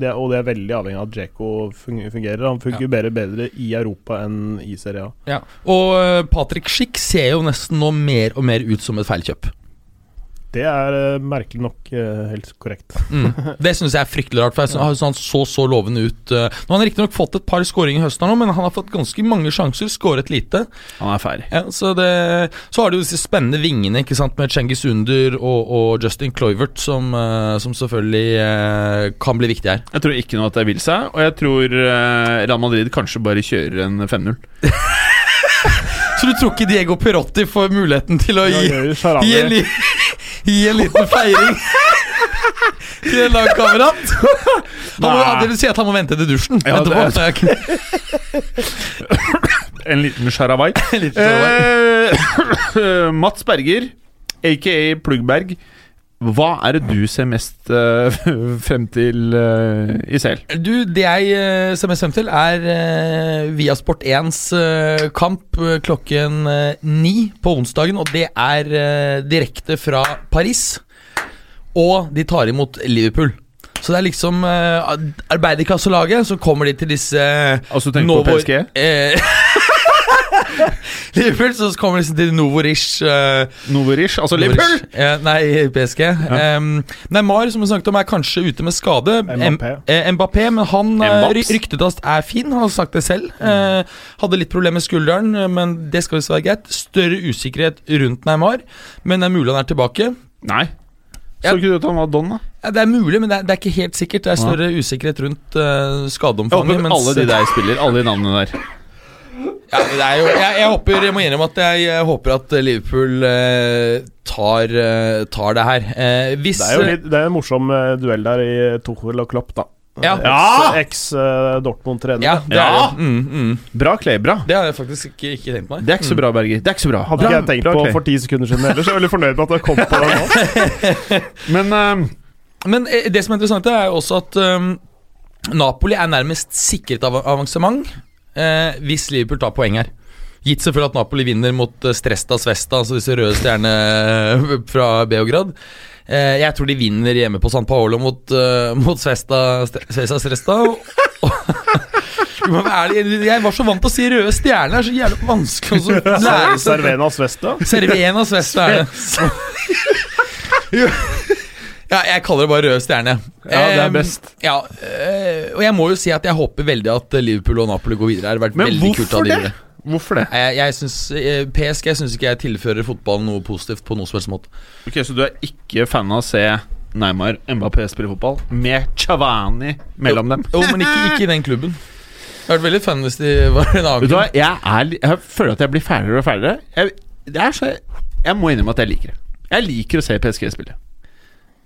Det, og det er veldig avhengig av at Djeko fungerer. Han fungerer bedre i Europa enn i Serie A. Ja. Og Patrick Schick ser jo nesten nå mer og mer ut som et feilkjøp. Det er eh, merkelig nok eh, helt korrekt. Mm. Det syns jeg er fryktelig rart, for jeg synes han så så lovende ut. eh. Nå har han riktignok fått et par skåringer i høsten, nå, men han har fått ganske mange sjanser, skåret lite. Han er ferdig. Ja, så, det, så har du disse spennende vingene ikke sant, med Cengiz Under og, og Justin Cloivert, som, som selvfølgelig kan bli viktig her. Jeg tror ikke noe at det vil seg, og jeg tror Real Madrid kanskje bare kjører en 5-0. Så du tror ikke Diego Perotti får muligheten til å gi, gi, en, li, gi en liten feiring til en lagkamerat? Han må- Det vil si at han må vente til dusjen Ja, etterpå. En liten sharawai. Sånn, Eh, Mats Berger, aka Pluggberg. Hva er det du ser mest uh, frem til uh, i sel? Du, det jeg eh, ser mest frem til, er uh, Viasport 1s eh, kamp klokken ni på onsdagen. Og det er direkte fra Paris. Og de tar imot Liverpool. Så det er liksom uh, arbeiderklasselaget. Så kommer de til disse Altså, du tenker på PSG? eh, Liverpool, så kommer liksom til Novorish uh, Novorish? Altså Liverpool? Ja, nei, PSG. Um, Neymar, som vi snakket om, er kanskje ute med skade. Mbappé. M- eh, Mbappé, men han eh, Mbaps. ry- ryktet er fin, han har sagt det selv. Eh, hadde litt problemer med skulderen, men det skal visst være greit. Større usikkerhet rundt Neymar, men det er mulig han er tilbake. Nei. Så ikke du at han var don, da? Ja, det er mulig, men det er, det er ikke helt sikkert. Det er større usikkerhet rundt uh, Jeg skadeomfanget. håper mens- alle de der spiller. Alle de navnene der. Ja, det er jo, jeg, jeg håper, jeg må innrømme at jeg, jeg håper at Liverpool eh, tar, eh, tar det her. Eh, hvis Det er jo litt, det er en morsom eh, duell der i Tuchel og Klopp, da. Ja. Eks-Dortmund-trener. Ja, det Ja. er det. Mm, mm. Bra, Clay. Bra. Det har jeg faktisk ikke, ikke tenkt på. Det er ikke så bra, Berger. Det er ikke så bra. Hadde Bra, ikke jeg tenkt bra, på Clay. for ti sekunder siden heller, så jeg er veldig fornøyd med at jeg kom på det nå. Men eh, Men eh, det som er interessant, er jo også at um, Napoli er nærmest sikret av avansement eh, hvis Liverpool tar poeng her. Gitt selvfølgelig at Napoli vinner mot uh, Stresta Svesta, altså disse røde stjernene fra Beograd. Eh, jeg tror de vinner hjemme på San Paolo mot, uh, mot Svesta, Svesta Stresta. Jeg var så vant til å si røde stjerner. Det er så jævlig vanskelig å lære seg Cervenas Vesta. Cervena Svesta er det. Ja, jeg kaller det bare røde stjerne. Ja, det er best. best. Ja, eh, og jeg må jo si at jeg håper veldig at Liverpool og Napoli går videre. Det har vært Men veldig kult av de det? det. hvorfor det? Jeg, jeg synes, eh, PSG syns ikke jeg tilfører fotballen noe positivt på noe som helst måte. Ok, Så du er ikke fan av å se Neymar Mbappé spille fotball med Chavani mellom dem? Jo, men ikke, ikke i den klubben. Jeg hadde vært veldig fan hvis de var en annen klubb. jeg, er, jeg føler at jeg blir fælere og fælere. Jeg, er jeg må innrømme at jeg liker det. Jeg liker å se PSG spille.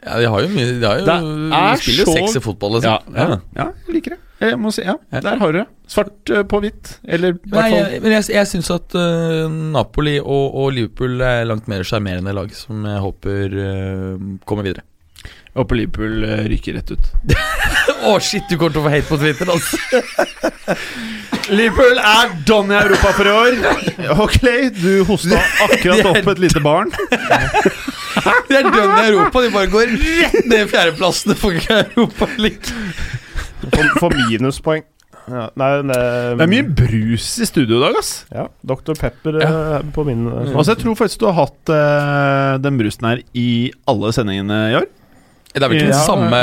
Ja, de har jo mye De, har jo, de spiller så- sexy fotball. Ja, Liksom. ja, ja, jeg liker det. Jeg må si, ja, Der har du det. Svart eh, på hvitt. Eller i hvert fall men jeg, jeg syns at uh, Napoli og, og Liverpool er langt mer sjarmerende lag, som jeg håper uh, kommer videre. Jeg håper Liverpool ryker rett ut. Å, shit, du kommer til å få hate på Twitter, altså. Liverpool er don i Europa for i år. Og Clay, du hosta akkurat opp et lite barn. De er dønn i Europa. De bare går rett ned i fjerdeplassen. Det får ikke Europa like. For, for minuspoeng. Ja, nei, det, Det er mye brus i studio i dag, ass. Ja, Dr. Pepper ja. på min mm. Altså, jeg tror faktisk du har hatt uh, den brusen her i alle sendingene i år. Det er vel ikke den samme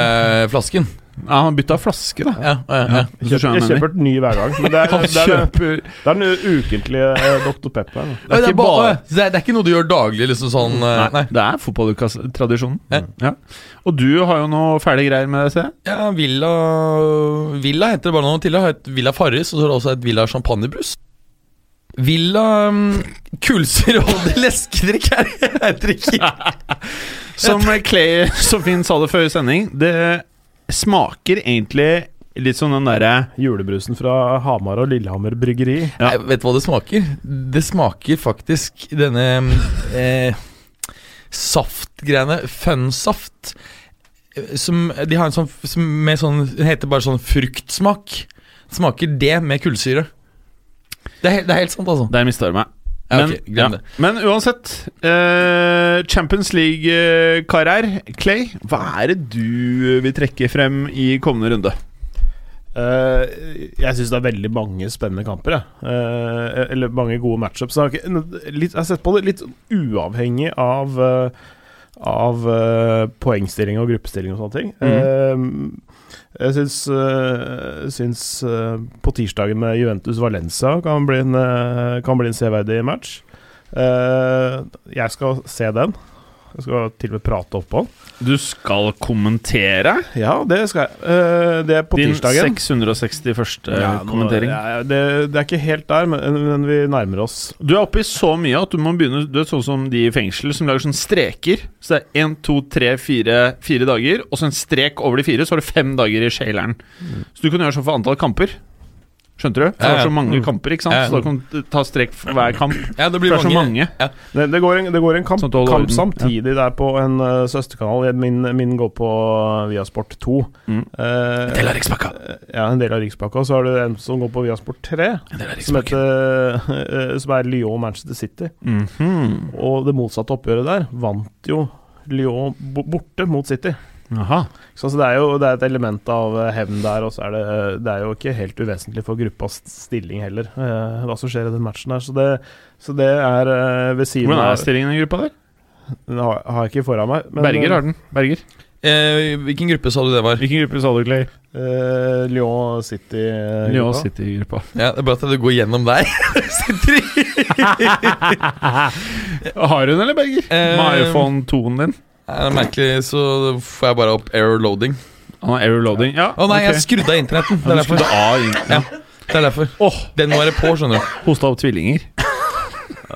flasken? Ja, Han bytta flaske, da. Ja, ja, ja. Hvis Jeg jeg kjøper et ny hver gang. Men det er, Han det er, det er den ukentlige eh, Dr. Pepper. Det, er bare, bare- det, er, ikke noe du gjør daglig, liksom sånn eh, Nei, Nei. det er fotballukas-tradisjonen. Ja. Ja. Og du har jo noe fæle greier med det, ser jeg. Ja, Villa Villa heter det bare noe. Har et Villa Farris, og så er det også et Villa champagnebrus. Villa um, og leskedrikk er det ikke. Som Clay så fint sa det før sending, det smaker egentlig litt som den derre Julebrusen fra Hamar og Lillehammer bryggeri. Ja. Nei, vet du hva det smaker? Det smaker faktisk denne eh, saftgreiene Fun-saft. eh, Som De har en sånn som med sånn Det heter bare sånn fruktsmak. Smaker det med kullsyre. Det er, det er helt sant, altså. Der mista du meg. Ja, Men, okay, glem det. men uansett eh, Champions League-karer, Clay. Hva er det du vil trekke frem i kommende runde? Eh, jeg syns det er veldig mange spennende kamper. jeg. Eh, eller mange gode matchups. Jeg har, jeg har sett på det litt uavhengig av eh, Av eh, poengstilling og gruppestilling og sånne ting. Eh, jeg syns, eh, syns eh, på tirsdagen med Juventus Valenza kan bli en, eh, kan bli en severdig match. Jeg skal se den. Jeg skal til og med prate den. Du skal kommentere Ja, det skal jeg. Eh, det er på din tirsdagen. 661. Ja, nå- kommentering. ja, det, det er ikke helt der, men, men vi nærmer oss. Du er oppe i så mye at du må begynne Du er sånn som de i fengsel som lager sånn streker. Så det er én, to, tre, fire Fire dager, og så en strek over de fire, så har du fem dager i shaileren. Så du kan gjøre sånn for antall kamper. Skjønte du? Det er så mange kamper, ikke sant? Så da kan du ta strek for hver kamp. Ja, det blir det er så mange. Det, det, går, en, det går en kamp, Sånn kamp samtidig der på en uh, søsterkanal. Min, min går på Viasport 2. Mm. Eh, del av Rikspakka. Ja, en del av Rikspakka. Og så har du en som går på Viasport 3, En del av som, heter, uh, som er Lyon Manchester City. Mhm. Og det motsatte oppgjøret der vant jo Lyon borte mot City. Aha. Så altså, det er jo det er et element av eh, hevn der, og så er det, det er jo ikke helt uvesentlig for gruppas stilling heller, eh, hva som skjer i den matchen der. Så det, så det er eh, ved siden Hvordan er stillingen i gruppa der? Den har, har jeg ikke foran meg. men, Berger har den. Berger. Eh, hvilken gruppe sa du det var? Hvilken gruppe sa du, Clay? eh, Lyon City. eh, Lyon gruppa. City-gruppa. Ja, Det er bare at du går gjennom. Sitter i Har hun eller, Berger? Eh, Med iPhone 2-en? Det er merkelig, så får jeg bare opp error loading. Har error loading. Ja, Å nei, okay. jeg skrudde av internetten. Det er derfor. av Ja, det er derfor. Oh. Den må være på, skjønner du. Hosta opp tvillinger.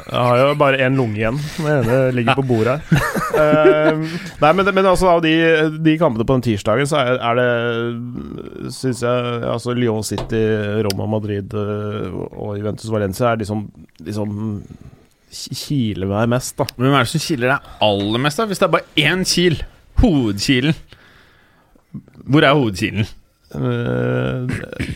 Jeg har jo bare én lunge igjen. Den ene ligger på bordet her. uh, nei, men, men altså av de, de kampene på den tirsdagen, så er, er det Syns jeg altså Lyon City, Roma Madrid eh, og Juventus Valencia er liksom, liksom Kiler meg mest, da. Hvem er det som kiler deg aller mest, da? Hvis det er bare én kil? Hovedkilen. Hvor er hovedkilen? Eh,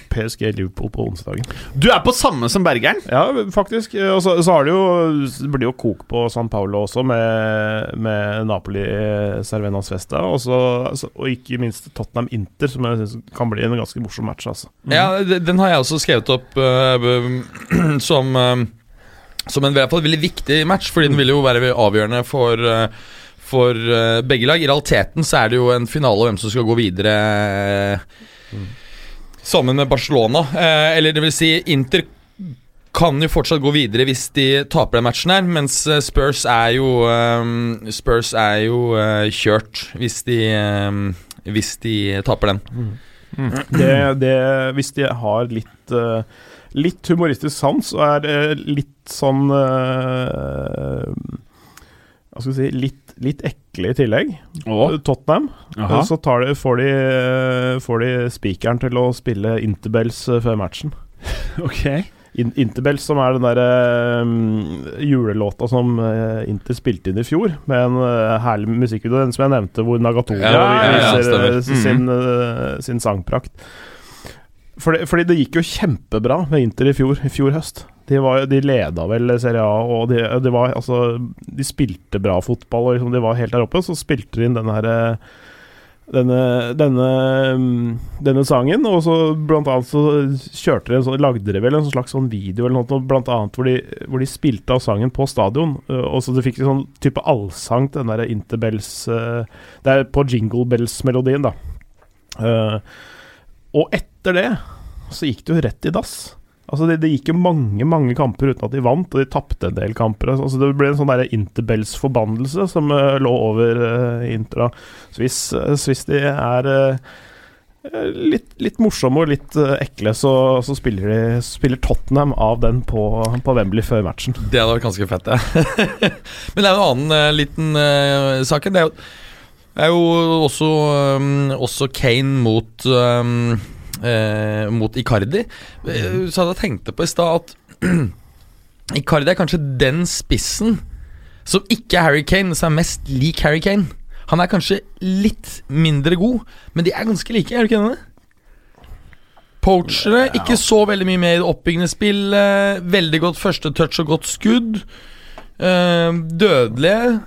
PSG Liverpool på onsdagen. Du er på samme som Bergeren! Ja, faktisk. Og så, så har det jo det blir jo kok på San Paulo også, med, med Napoli eh, Cervenas Festa. Og, så, så, og ikke minst Tottenham Inter, som jeg synes kan bli en ganske morsom match. Altså. Ja, Den har jeg også skrevet opp uh, som øh, Som en i hvert fall veldig viktig match, fordi den vil jo være avgjørende for øh, for øh, begge lag. I realiteten så er det jo en finale om hvem som skal gå videre mm. sammen med Barcelona. Eh, eller det vil si, Inter kan jo fortsatt gå videre hvis de taper den matchen her, mens Spurs er jo Spurs er jo kjørt hvis de hvis de taper den. Det, det, hvis de har litt eh, Litt humoristisk sans, og er eh, litt sånn eh, Hva skal vi si Litt, litt ekle i tillegg. Å, Tottenham. Aha. Så tar de, får de, eh, får de spikeren til å spille Interbells eh, før matchen. Ok. Interbell, som er den der um, julelåta som uh, Inter spilte inn i fjor, med en uh, herlig musikkvideo, den som jeg nevnte, hvor Nagatoro Ja, ja, ja, viser mm -hmm. sin, uh, sin sangprakt. Fordi, fordi det gikk jo kjempebra med Inter i fjor, i fjor høst. De, var, de leda vel Serie A, og de, de, var, altså, de spilte bra fotball. Og liksom, de var helt der oppe, så spilte de inn eh, denne, denne, denne sangen, og så blant annet så kjørte de en sånn, lagde de vel en slags sånn video eller noe, blant annet hvor de, hvor de spilte av sangen på stadion. øh, Og så du fikk en sånn type allsang til den derre Interbells øh, Det er på Jingle Bells-melodien, da. Eh, og etter det så gikk det jo rett i dass. Altså det, det gikk jo mange mange kamper uten at de vant, og de tapte en del kamper. Altså det ble en sånn der Interbells-forbannelse som uh, lå over uh, Intra. Så hvis, eh, så hvis de er litt, litt morsomme og litt ekle, så, så spiller, de, spiller Tottenham av den på, på Wembley før matchen. Det hadde vært ganske fett, det. Men det er en annen liten sak. Det er jo, det er jo også, også Kane mot um, eh, Mot Icardi. Eh, Så hadde jeg tenkt på i stad at Icardi er kanskje den spissen som ikke er Harry Kane, som er mest lik Harry Kane. Han er kanskje litt mindre god, men de er ganske like, er du ikke enig? i det? Poachere. Ikke så veldig mye med i det oppbyggende spillet. Veldig godt første touch og godt skudd. Eh, dødelige.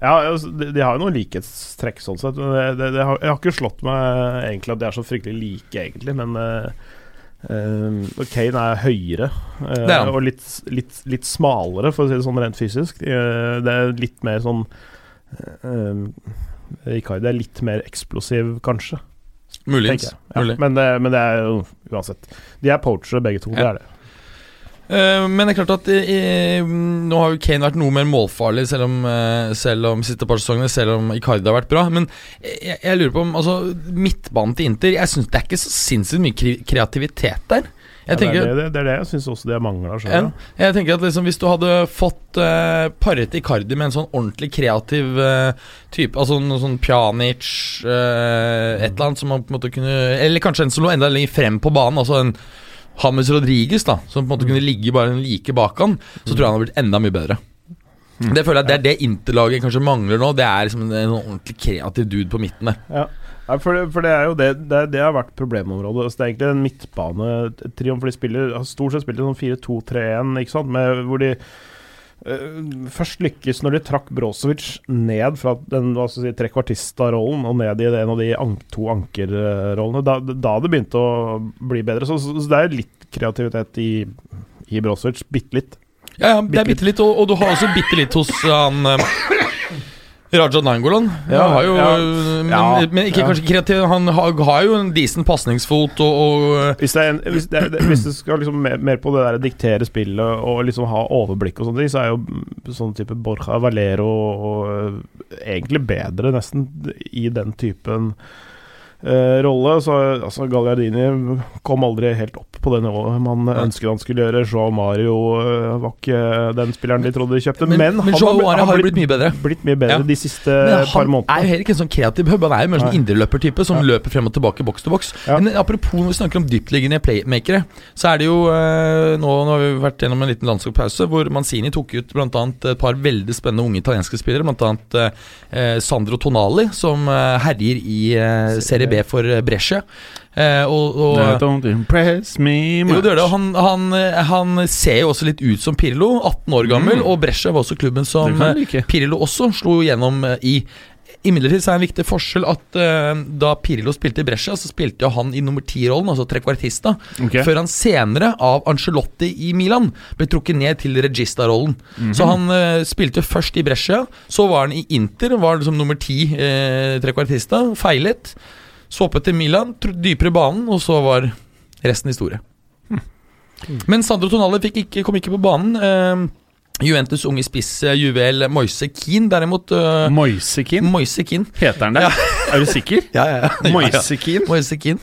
Ja, altså, de, de har jo noen likhetstrekk sånn sett. Det, det, det har, jeg har ikke slått meg egentlig at de er så fryktelig like, egentlig. Men uh, Kane er høyere uh, og litt, litt, litt smalere, for å si det sånn rent fysisk. Uh, det er litt mer sånn uh, Icardi er litt mer eksplosiv, kanskje. Muligens. Ja, Mulig. men, men det er jo uansett. De er poachere begge to. Det er det. Eh, men det er klart at i, nå har jo Kane vært noe mer målfarlig selv om, eh, selv om siste par sesongene, selv om Icardi har vært bra. Men jeg, jeg lurer på om altså, midtbanen til Inter Jeg synes Det er ikke så sinnssykt mye kreativitet der. Jeg Ja, det, er det, det er det jeg syns også det mangler. Ja. Jeg tenker at liksom Hvis du hadde fått uh, paret Icardi med en sånn ordentlig kreativ uh, type, altså noe sånn Pjanic uh, Et eller annet som man på en måte kunne Eller kanskje en som lå enda lenger frem på banen, altså en James Rodriguez, da som på en måte kunne ligge bare like bak han, så tror jeg han har blitt enda mye bedre. Det føler jeg Det er det interlaget kanskje mangler nå. Det er liksom en, en ordentlig kreativ dude på midten der. Ja. Nei, for, det, for det er jo det Det, det har vært problemområdet. Altså, det er egentlig en midtbanetriumf. De spiller har stort sett spiller sånn 4-2-3-1, ikke sant? Hvor de først lykkes når de trakk Brozovic ned fra den hva skal si, trekvartista-rollen og ned i en av de an to ankerrollene. Da, da det begynte å bli bedre. Så, så, så det er litt kreativitet i, i Brozovic. Bitte litt. Ja, ja, det er bitte litt, og, og du har også bitte litt hos han eh, Raja Nangolan. Ja, Han har jo, ja. Ja, men ikke ja. kanskje kreativ. Han har, har jo en decent pasningsfot og, og Hvis det, er en, hvis det, hvis det skal liksom mer, mer på det der diktere spillet og liksom ha overblikk og sånne ting, så er jo sånn type Borja Valero og, og, egentlig bedre nesten i den typen eh, rolle. Så altså, Gagliardini kom aldri helt opp på det nivået man ønsket han skulle gjøre. Joao Mario eh, var ikke den spilleren de trodde de kjøpte. Men, Men, men, han Joao Mario har blitt, blitt mye bedre. blitt mye bedre Ja. de siste par han er jo heller ikke en sånn kreativ hub. Han er jo mer en sånn indreløpertype som Ja. løper frem og tilbake boks til boks. Ja. Men apropos når vi snakker om dyptliggende playmakere, så er det jo eh, nå, nå har vi vært gjennom en liten landslagspause hvor Manzini tok ut bl.a. et par veldig spennende unge italienske spillere, bl.a. Eh, Sandro Tonali, som eh, herjer i eh, Serie B for eh, Brescia. Eh, og, og don't impress me jo, det det. Han, han, han ser jo også litt ut som Pirlo, 18 år gammel, og Brescia var også klubben som Det eh, like. Pirlo også slo gjennom eh, i. Imidlertid er er en viktig forskjell at uh, da Pirlo spilte i Brescia, så spilte han i nummer ti-rollen, altså trekvartista, okay. før han senere, av Ancelotti i Milan, ble trukket ned til regista-rollen. Mhm. Så han uh, spilte først i Brescia, så var han i Inter, var liksom nummer ti uh, trekvartista, feilet. Swappet til Milan, dypere i banen, og så var resten historie. Men Sandro Tonale fikk ikke, kom ikke på banen. Uh, Juventus unge spiss juvel Moise Keane, derimot Moise Keen? Moise Keane. Heter han det? Er du sikker? Ja, ja, ja. Keen Moise Keane.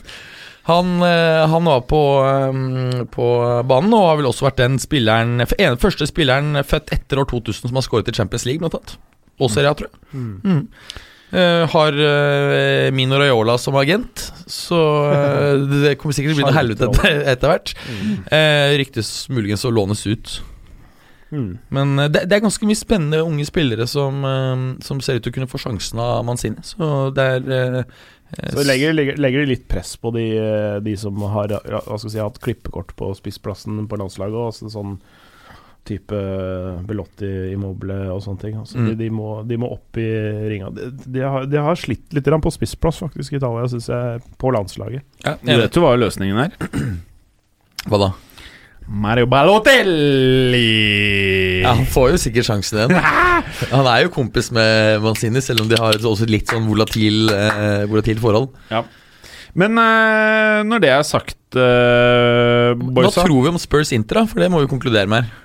Han, eh, han var på, eh, på banen og har vel også vært den spilleren en, første spilleren født etter år 2000 som har skåret i Champions League, blant annet. Og Serie A, tror jeg. Mm. Eh, har uh, Mino Raiola som agent, så uh, det kommer sikkert til å bli noe helvete etter, etter hvert. Eh, ryktes muligens å lånes ut. Mm. Men det, det er ganske mye spennende unge spillere som, som ser ut til å kunne få sjansen av Manzini. Så det er Så legger, legger, legger de litt press på de, de som har hva skal si, hatt klippekort på spissplassen på landslaget. Også, sånn type Belotti, Immobile og sånne ting. Altså, Mm. de, de, må, de må opp i ringa. De, de, har, de har slitt litt på spissplass, faktisk, i Italia, syns jeg, på landslaget. ja, jeg vet jo hva løsningen er? Hva da? Mario Balotelli! Ja, Han får jo sikkert sjansen igjen. Han er jo kompis med Manzini, selv om de har et også litt sånn volatil, eh, volatilt forhold. Men eh, når det er sagt, uh, Hva tror vi om Spurs Inter, da? For det må vi konkludere med her.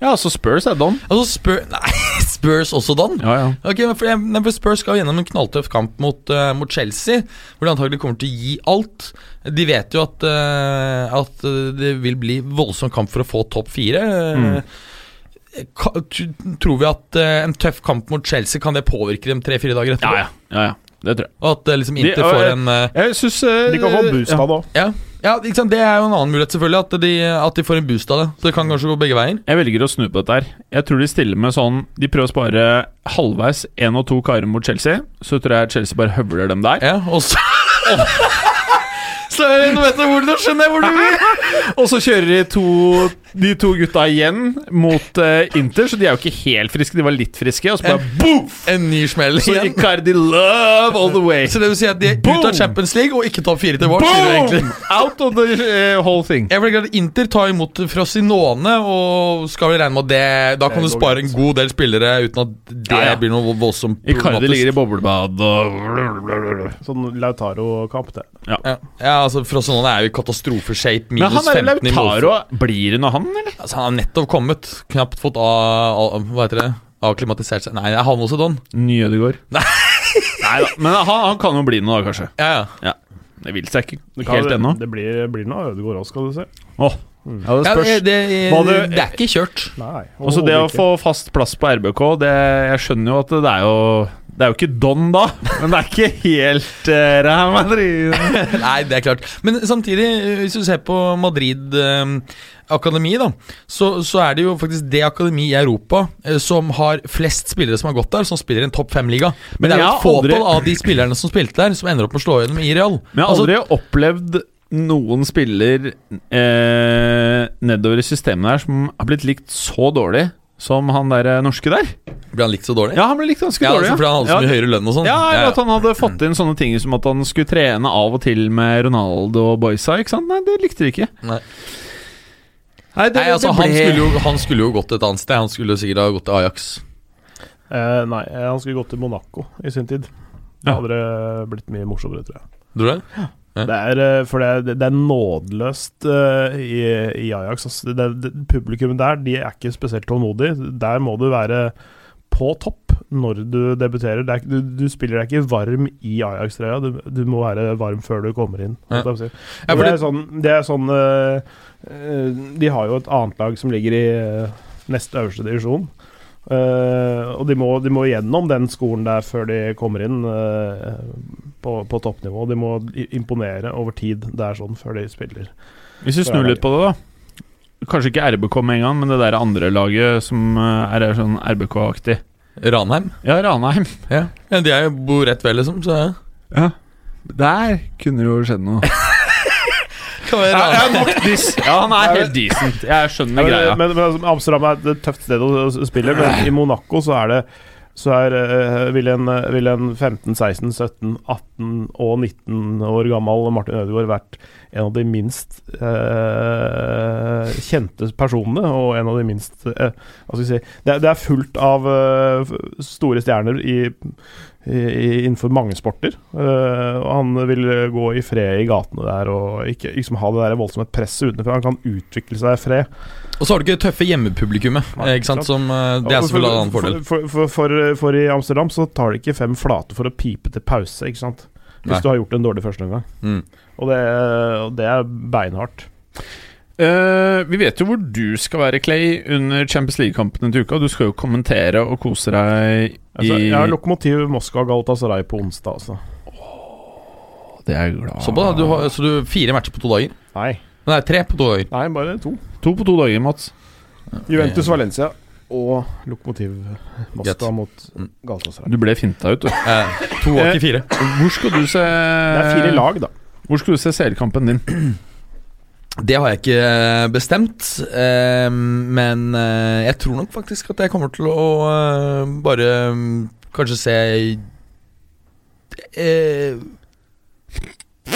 Ja, altså Spurs er don. Altså Spurs Nei, Spurs også, Don? Ja, ja. Ok, men for, Spurs skal gjennom en knalltøff kamp mot, uh, mot Chelsea, hvor de antagelig kommer til å gi alt. De vet jo at, uh, at eh, det vil bli voldsom kamp for å få topp fire. Mm. Tror vi at uh, en tøff kamp mot Chelsea kan det påvirke dem tre-fire dager etterpå? Ja, ja. ja, ja. Det tror jeg. Og at liksom De- Inter og, får en Jeg synes eh, De kan få boost av det òg. ja, ja? Det er jo en annen mulighet, selvfølgelig. At de, at de får en boost av det. Så det kan kanskje gå begge veier. Jeg velger å snu på dette her. Jeg tror de stiller med sånn De prøver å spare halvveis én og to karer mot Chelsea. Så tror jeg Chelsea bare høvler dem der. Ja, og så Søren, jeg hvor, nå skjønner jeg hvor du vil! Og så kjører de to, de to gutta igjen mot uh, Inter, så de er jo ikke helt friske. De var litt friske, og så bare boom! En ny smell Så igjen. Icardi love all the way. Så det vil si at de er Boom! ute av Champions League og ikke topp fire til vårt. sier du egentlig. Boom! Out of the uh, whole thing. Jeg vil glad at Inter tar imot Frosinone, og skal vi regne med at det Da kan Det du spare en god del spillere uten at det Ja, ja. blir noe voldsomt Icardi ligger i boblebad og Sånn Lautaro-kamp, det. Ja. ja, altså Frosinone er jo i katastrofeshape. Men Minus han der 15 i målforskjell. Lautaro, blir det noe han, eller? Altså, han har nettopp kommet. Knapt fått av, av, Hva heter det? Avklimatisert seg Nei, det er han også, Don. Ny Ødegaard. Nei. Nei da, men han, han kan jo bli noe, da, kanskje. Ja, ja. Det vil seg ikke Det, kan, helt ennå. det blir, blir noe Ødegaard òg, skal du se. Åh, ja, det ja det, det, det er ikke kjørt. Nei. Også det å få fast plass på RBK, det, jeg skjønner jo at det er jo Det er jo ikke Don da, men det er ikke helt uh, Real Madrid. Nei, det er klart. Men samtidig, hvis du ser på Madrid eh, akademi, da, så, så er det jo faktisk det akademi i Europa eh, som har flest spillere som har gått der, som spiller i en topp fem-liga. Men, Men det er jo et fåtall aldri- av de spillerne som spilte der, som ender opp med å slå gjennom i Real. Men jeg har Altså, aldri opplevd noen spiller eh, nedover i systemet der som har blitt likt så dårlig som han der eh, norske der. Ble han likt så dårlig? Ja, han ble likt ganske Ja, dårlig. altså, fordi han hadde så ja. mye høyere lønn og sånn. Ja, Ja, at han hadde fått inn sånne ting som at han skulle trene av og til med Ronaldo og boysa. Ikke sant? Nei, det likte de ikke. Nei. Nei, det, Nei, altså, det han, skulle jo, han skulle jo gått et annet sted. Han skulle sikkert ha gått til Ajax. Eh, nei, eh, han skulle gått til Monaco i sin tid. Det Ja. hadde det blitt mye morsommere, tror jeg. Tror du det? Ja. Det er, eh, for det, det er nådeløst uh, i, i Ajax. Altså, det, det, publikummet der de er ikke spesielt tålmodig. Der må du være på topp når du debuterer. Det er, du, du spiller deg ikke varm i Ajax-trøya. Du, du må være varm før du kommer inn. Ja. si. Ja, det er sånn, det er sånn eh, De har jo et annet lag som ligger i eh, nest øverste divisjon. Uh, og de må, de må gjennom den skolen der før de kommer inn uh, på, på toppnivå. De må imponere over tid. Det er sånn før de spiller. Hvis vi snur litt på det, da. Kanskje ikke RBK med en gang, men det der andre laget som eh, er sånn RBK-aktig. Ranheim? Ja, Ranheim. Ja. ja de er jo bor rett ved, liksom. Så ja. Ja. Der kunne det jo skjedd noe. Kan være Ja, ja, nok dis. ja, han er helt decent. Jeg skjønner Ja, greia. men, men, men altså, Amsterdam er et tøft sted å spille, men i Monaco så er det så er, eh, vil, en, vil en 15, 16, 17, 18 og 19 år gammel Martin Ødegaard vært en av de minst eh, kjente personene, og en av de minst eh, Hva skal vi si Det, det er fullt av eh, store stjerner i, i, innenfor mange sporter. Eh, og han vil gå i fred i gatene der og ikke liksom ha det der voldsomme presset utenfor. Han kan utvikle seg i fred. Og så har du ikke det tøffe hjemmepublikummet. Nei, ikke sant? Som, eh, det er selvfølgelig en annen fordel. For, for, for, for, for i Amsterdam så tar det ikke fem flate for å pipe til pause, ikke sant? Hvis Nei. du har gjort en dårlig første omgang. Mm. Og det, og det er beinhardt. Uh, vi vet jo hvor du skal være, Clay, under Champions League-kampene til uka. Du skal jo kommentere og kose deg i Altså, jeg har Lokomotiv Moskva Galatasaray på onsdag, altså. Det er jeg glad Så, da, du har, så du fire matcher på to dager? Nei, Nei, tre på to dager. nei bare to. To på to dager, Mats. Juventus Valencia og Lokomotiv Moskva Get. mot Mm. Galatasaray. Du ble finta ut, du. Eh, to og ikke fire. Hvor skal du se Det er fire lag, da. Hvor skal du se CL-kampen din? Det har jeg ikke eh, bestemt, eh, men eh, jeg tror nok faktisk at jeg kommer til å eh, bare mm, kanskje se eh,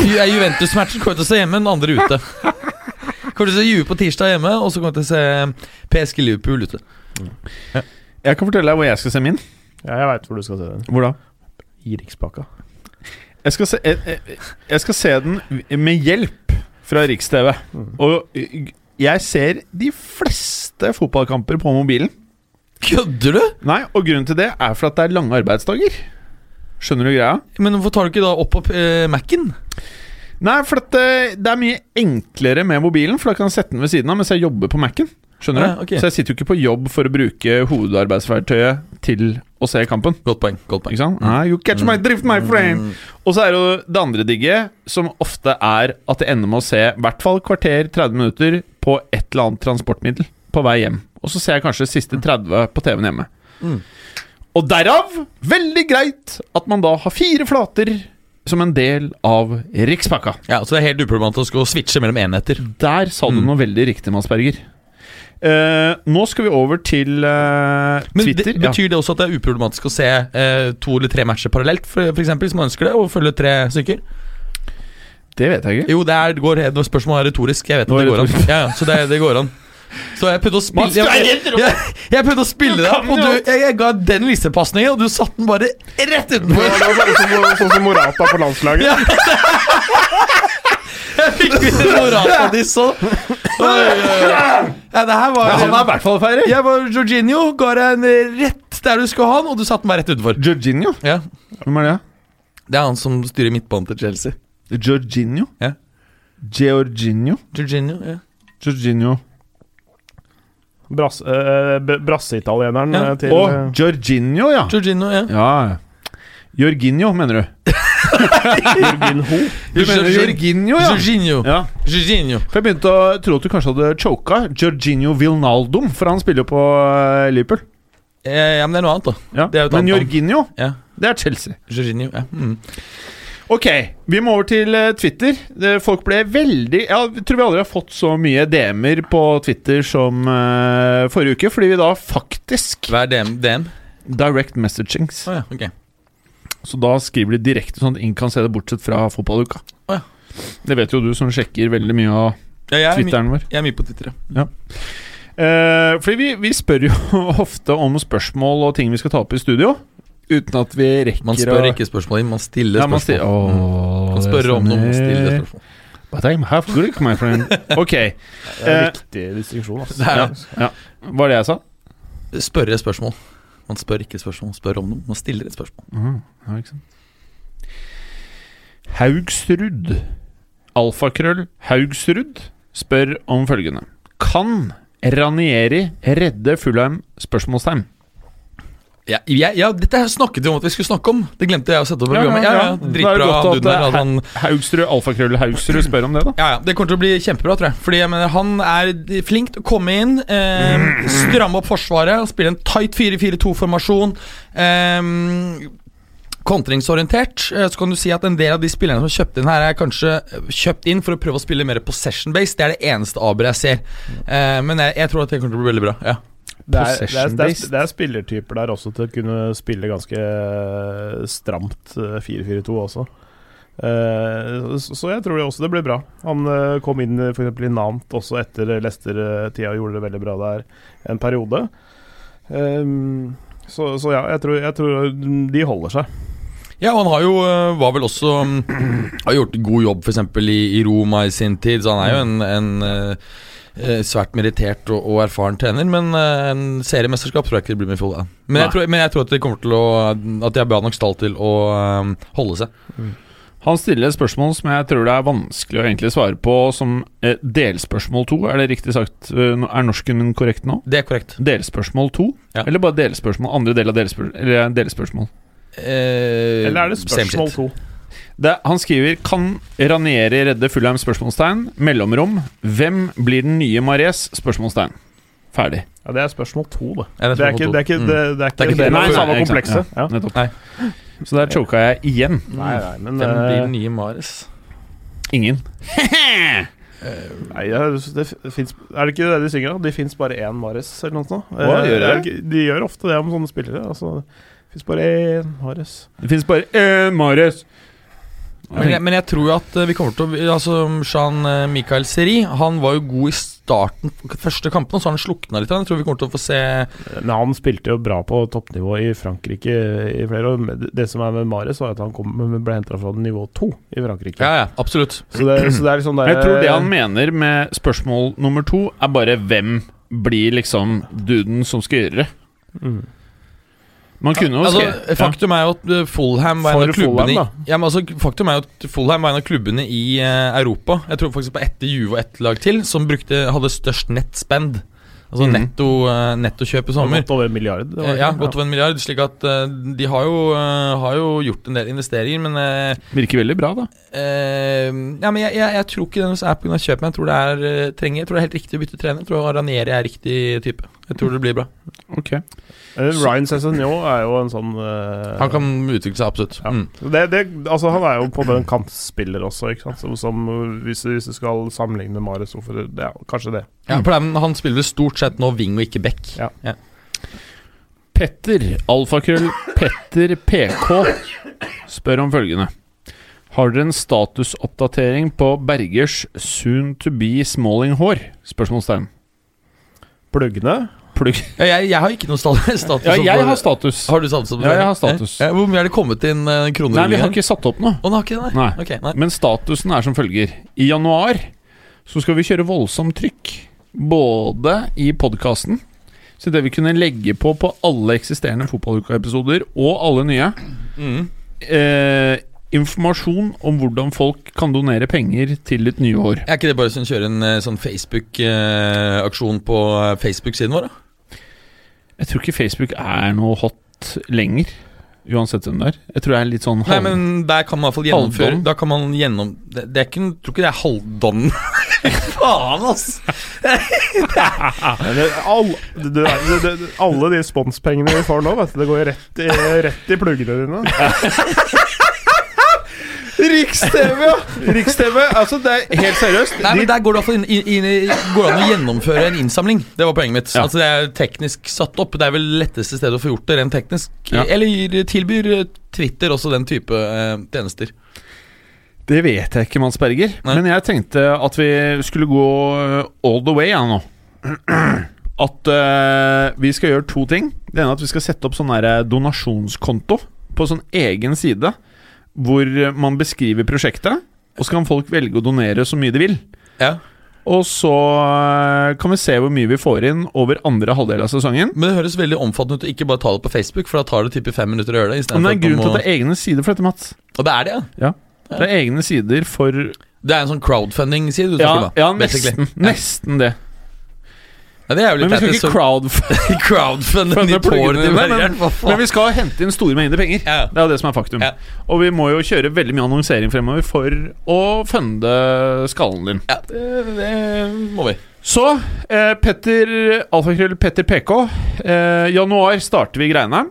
er Juventus-matchen kommer jeg til å se hjemme, den andre ute. Kommer til å se Juve på tirsdag hjemme, og så kommer jeg til å se PSG Liverpool ute. Jeg kan fortelle deg hvor jeg skal se min. Ja, jeg veit hvor du skal se den. Hvor da? I Rikspakka. Jeg skal se, jeg, jeg- skal se den med hjelp fra Riks-TV. Mm. Og jeg ser de fleste fotballkamper på mobilen. Kødder du?! Nei, og grunnen til det er for at det er lange arbeidsdager. Skjønner du greia? Men hvorfor tar du ikke da opp opp eh, Mac-en? Nei, for at det, det er mye enklere med mobilen, for da kan jeg sette den ved siden av mens jeg jobber på Mac-en. Skjønner du? Ja, okay. Så jeg sitter jo ikke på jobb for å bruke hovedarbeidsverktøyet til å se kampen. Godt poeng. godt poeng Ikke sant? Ah, you catch my drift, my friend! Og så er det jo det andre digge, som ofte er at det ender med å se i hvert fall kvarter, 30 minutter på et eller annet transportmiddel på vei hjem. Og så ser jeg kanskje siste 30 på TV-en hjemme. Mm. Og derav veldig greit at man da har fire flater som en del av rikspakka. Ja, Så det er helt uproblematisk å switche mellom enheter. Der sa du Mm. noe veldig riktig, Mads Eh, nå skal vi over til uh, Men Twitter. det, betyr det også at det er uproblematisk å se uh, to eller tre matcher parallelt, for, for eksempel, hvis man ønsker det, og følge tre stykker? Det vet jeg ikke. Jo, det er, går, spørsmålet er retorisk. Jeg vet at det går an. Ja, ja, så det, det går an. Så jeg prøvde å spille Mats, er jeg, jeg, jeg prøvde å spille det, og du, jeg, jeg ga den lissepasningen, og du satte den bare rett utenfor. Det var sånn som, sånn som Morata på landslaget. Ja. Jeg fikk litt Morata-diss òg. Ja, det her var Ja, han er i hvert fall ferdig. Jeg var Jorginho, ga deg en rett der du skulle ha den, og du satte bare rett utenfor. Jorginho? Ja, Hvem er det? Det er han som styrer midtbanen til Chelsea. Jorginho? Ja. Georginho? Jorginho, ja. Jorginho. Brass, eh, b- Brasseitalieneren Ja. eh, til Og eh, Jorginho, ja. Jorginho, ja. Ja. Jorginho, mener du? Jørgen Ho. Du mener Jorginho, ja? Jorginho. ja. Jorginho. For Jeg begynte å tro at du kanskje hadde choka Jorginho Vilnaldum, for han spiller jo på eh, Liverpool. Eh, ja, men det er noe annet, da. Ja. Det er jo et Men annet navn. Jorginho, Ja. det er Chelsea. Jorginho, ja. Mm. Ok, vi må over til eh, Twitter. Folk ble veldig Jeg tror vi aldri har fått så mye DM-er på Twitter som eh, forrige uke, fordi vi da faktisk Hva er DM? DM? Direct messagings. Å ja, ok. Så da skriver de direkte sånn at ingen kan se det bortsett fra fotballuka. Oh, ja. Det vet jo du som sjekker veldig mye av Ja, er Twitteren vår. jeg er mye på Twitter, ja. Eh, fordi vi, vi spør jo ofte om spørsmål og ting vi skal ta opp i studio, uten at vi rekker Man spør å- ikke spørsmål, man stiller ja, man spørsmål. stiller, Mm. Åh, Man spør om noe, man stiller spørsmål. But I'm half Greek, my friend. Ok, Det er Eh, en viktig distinksjon. Altså. Ja, ja. Var det jeg sa? Spørre spørsmål. Man spør ikke spørsmål, man spør om noe. Man stiller et spørsmål. Mm, ja, ikke sant. Haugsrud, alfakrøll Haugsrud, spør om følgende. Kan Ranieri redde Fulheim? Spørsmålstegn. Ja, ja, ja, dette snakket vi om at vi skulle snakke om. Det glemte jeg å sette opp Ja, ja. Ja, ja, ja. Det Dritbra det At han, Haugstrud, alfakrøll Haugstrud spør om det, da. ja, ja, Det kommer til å bli kjempebra, tror jeg. Fordi jeg mener, Han er flink til å komme inn, eh, stramme opp forsvaret, spille en tight 4-4-2-formasjon. Eh, kontringsorientert. Eh, Så kan du si at en del av de spillerne som er kjøpt inn her, er kanskje kjøpt inn for å prøve å spille mer possession-based. Det er det eneste aberet jeg ser. Eh, men jeg, jeg tror at det kommer til å bli veldig bra. Ja. Det er, det, er, det, er, det er spillertyper der også til å kunne spille ganske eh, stramt eh, 4-4-2 også. Eh, så, så jeg tror det også det blir bra. Han eh, kom inn for f.eks. i Nant også etter Leicester-tida og gjorde det veldig bra der en periode. Så, så ja, jeg tror, jeg tror de holder seg. Ja, han har jo, var vel også Har gjort god jobb f.eks. I, i Roma i sin tid, så han er jo en, en svært merittert og, og erfaren trener. Men øh, en seriemesterskap tror jeg ikke det blir med Fulham. Men, jeg men jeg tror at de kommer til å At de har bra nok stall til å øh, holde seg. Han stiller et spørsmål som jeg tror det er vanskelig å egentlig svare på som eh, delspørsmål to. Er det riktig sagt? Eh, Er norsken min korrekt nå? Det er korrekt. Delspørsmål to? Ja. Eller bare delspørsmål? Andre del av delspørsmål? Eller delspørsmål? Eh, Eller er det spørsmål to? Det, han skriver Kan Ranieri redde Fulheim? Spørsmålstegn. Mellomrom. Hvem blir den nye Mares? Spørsmålstegn. Ferdig. Ja, det er spørsmål to, det. Ja, Det er ikke det, er ikke, Mm. det, er ikke, Det er ikke det, er Nei, samme nei, ikke komplekset. Ja. Nettopp. Nei. Så der choka jeg igjen. Nei, nei, men Hvem blir eh, den nye Mares? Ingen. Nei, ja, det finnes, Er det ikke det de synger? da? De fins bare én Mares, eller noe sånt? Hva, Eh, gjør det? De gjør ofte det om sånne spillere. Altså, det fins bare én Mares. Det fins bare én Mares. Men jeg, men jeg tror jo at eh, vi kommer til å Altså Jean eh, Michael Seri Han var jo god i starten første kampen, så har han slukna litt. Jeg tror vi kommer til å få se Men han spilte jo bra på toppnivå i Frankrike i flere år. Det- Det som er med Mares, var at han kom, ble henta fra nivå to i Frankrike. Ja, ja, absolutt. Så, det, så det er liksom der, Jeg tror det han mener med spørsmål nummer to, er bare hvem blir liksom duden som skal gjøre det. mm. Man kunne jo Altså, skrevet faktum er jo at Fulham var en av klubbene Fulham, i ja, men altså, Faktum er jo at Fulham var en av klubbene i uh, Europa Jeg tror faktisk på etter Juve og ett lag til som brukte, hadde størst nettspend. Altså mm. netto, uh, nettokjøp i sommer. Godt over en milliard. det var Eh, det. ja, godt over en milliard. Slik at uh, de har jo, uh, har jo gjort en del investeringer, men Virker veldig bra, da. Ja, men jeg, jeg, jeg tror ikke den er pga. kjøp, men jeg tror det er, trenger, jeg tror det er helt riktig å bytte trener. Jeg tror Ranieri er riktig type. Jeg tror det blir bra. Ok. Eh, Ryan Cézanneau er jo en sånn uh, Han kan utvikle seg absolutt. Ja. Mm. det, det, altså Han er jo på den kantspiller også, ikke sant? Som, som, hvis, hvis du skal sammenligne med Marius Hvorfor det er kanskje det. Ja, mm. Han spiller vel stort sett nå wing og ikke back. Ja. Petter, alfakrøll Petter PK, spør om følgende. Har dere en statusoppdatering på Bergers soon to be smalling hår? Spørsmålstegn. Pluggene Plugg. Ja, jeg, jeg har ikke noe status. Ja, jeg har status. Har du status? Ja, jeg har status. Ja, hvor mye er det kommet inn uh, kroner? Nei, vi har ikke satt opp noe. Har ikke det? Nei. Okay, nei. Men statusen er som følger. I januar så skal vi kjøre voldsomt trykk. Både i podkasten, så det vi kunne legge på på alle eksisterende fotballuka-episoder, og alle nye. Mm. Eh, informasjon om hvordan folk kan donere penger til et nye år. Er ikke det bare som kjøre en eh, sånn Facebook-aksjon på eh, Facebook-siden vår, da? Jeg tror ikke Facebook er noe hot lenger. Uansett hvem det er. Jeg tror det er litt sånn Nei, men der kan man i hvert fall gjennomføre? Da kan man gjennom Det, det er ikke Jeg tror ikke det er halvdon. Faen, ass! Du, du, det, Alle de sponspengene vi får nå, vet du, det går jo rett i, rett i pluggene dine. Riks-TV, ja! Riks-TV, altså Det er helt seriøst. Nei, men Der går det i inn, inn, inn, går det an å gjennomføre en innsamling. Det var poenget mitt. Ja. Altså Det er teknisk satt opp. Det er vel letteste stedet å få gjort det rent teknisk. Ja. Eller tilbyr eh, Twitter også den type eh, tjenester. det vet jeg ikke, Mads Berger. Nei. Men jeg tenkte at vi skulle gå uh, all the way jeg nå. At uh, vi skal gjøre to ting. Det ene er at vi skal sette opp sånn der donasjonskonto på sånn egen side. Hvor man beskriver prosjektet, og så kan folk velge å donere så mye de vil. Ja Og så eh, kan vi se hvor mye vi får inn over andre halvdel av sesongen. Men det høres veldig omfattende ut å ikke bare ta det på Facebook, for da tar det typ fem minutter å gjøre det. Men det er en grunn til at det er egne sider for dette, Mats. Og det er det, ja? Det er egne sider for Det er en sånn crowdfunding-side du Ja, ja nesten. Nesten det. Ja, det er jo Men vi skal ikke crowdfunde crowdfund de tårene men- Men vi skal hente inn store mengder penger. Ja. Det er jo det som er faktum. Ja. Og vi må jo kjøre veldig mye annonsering fremover for å funde skallen din. Ja, det, det må vi. Så eh, Petter Alfakrøll Petter PK. Eh, januar starter vi greiene.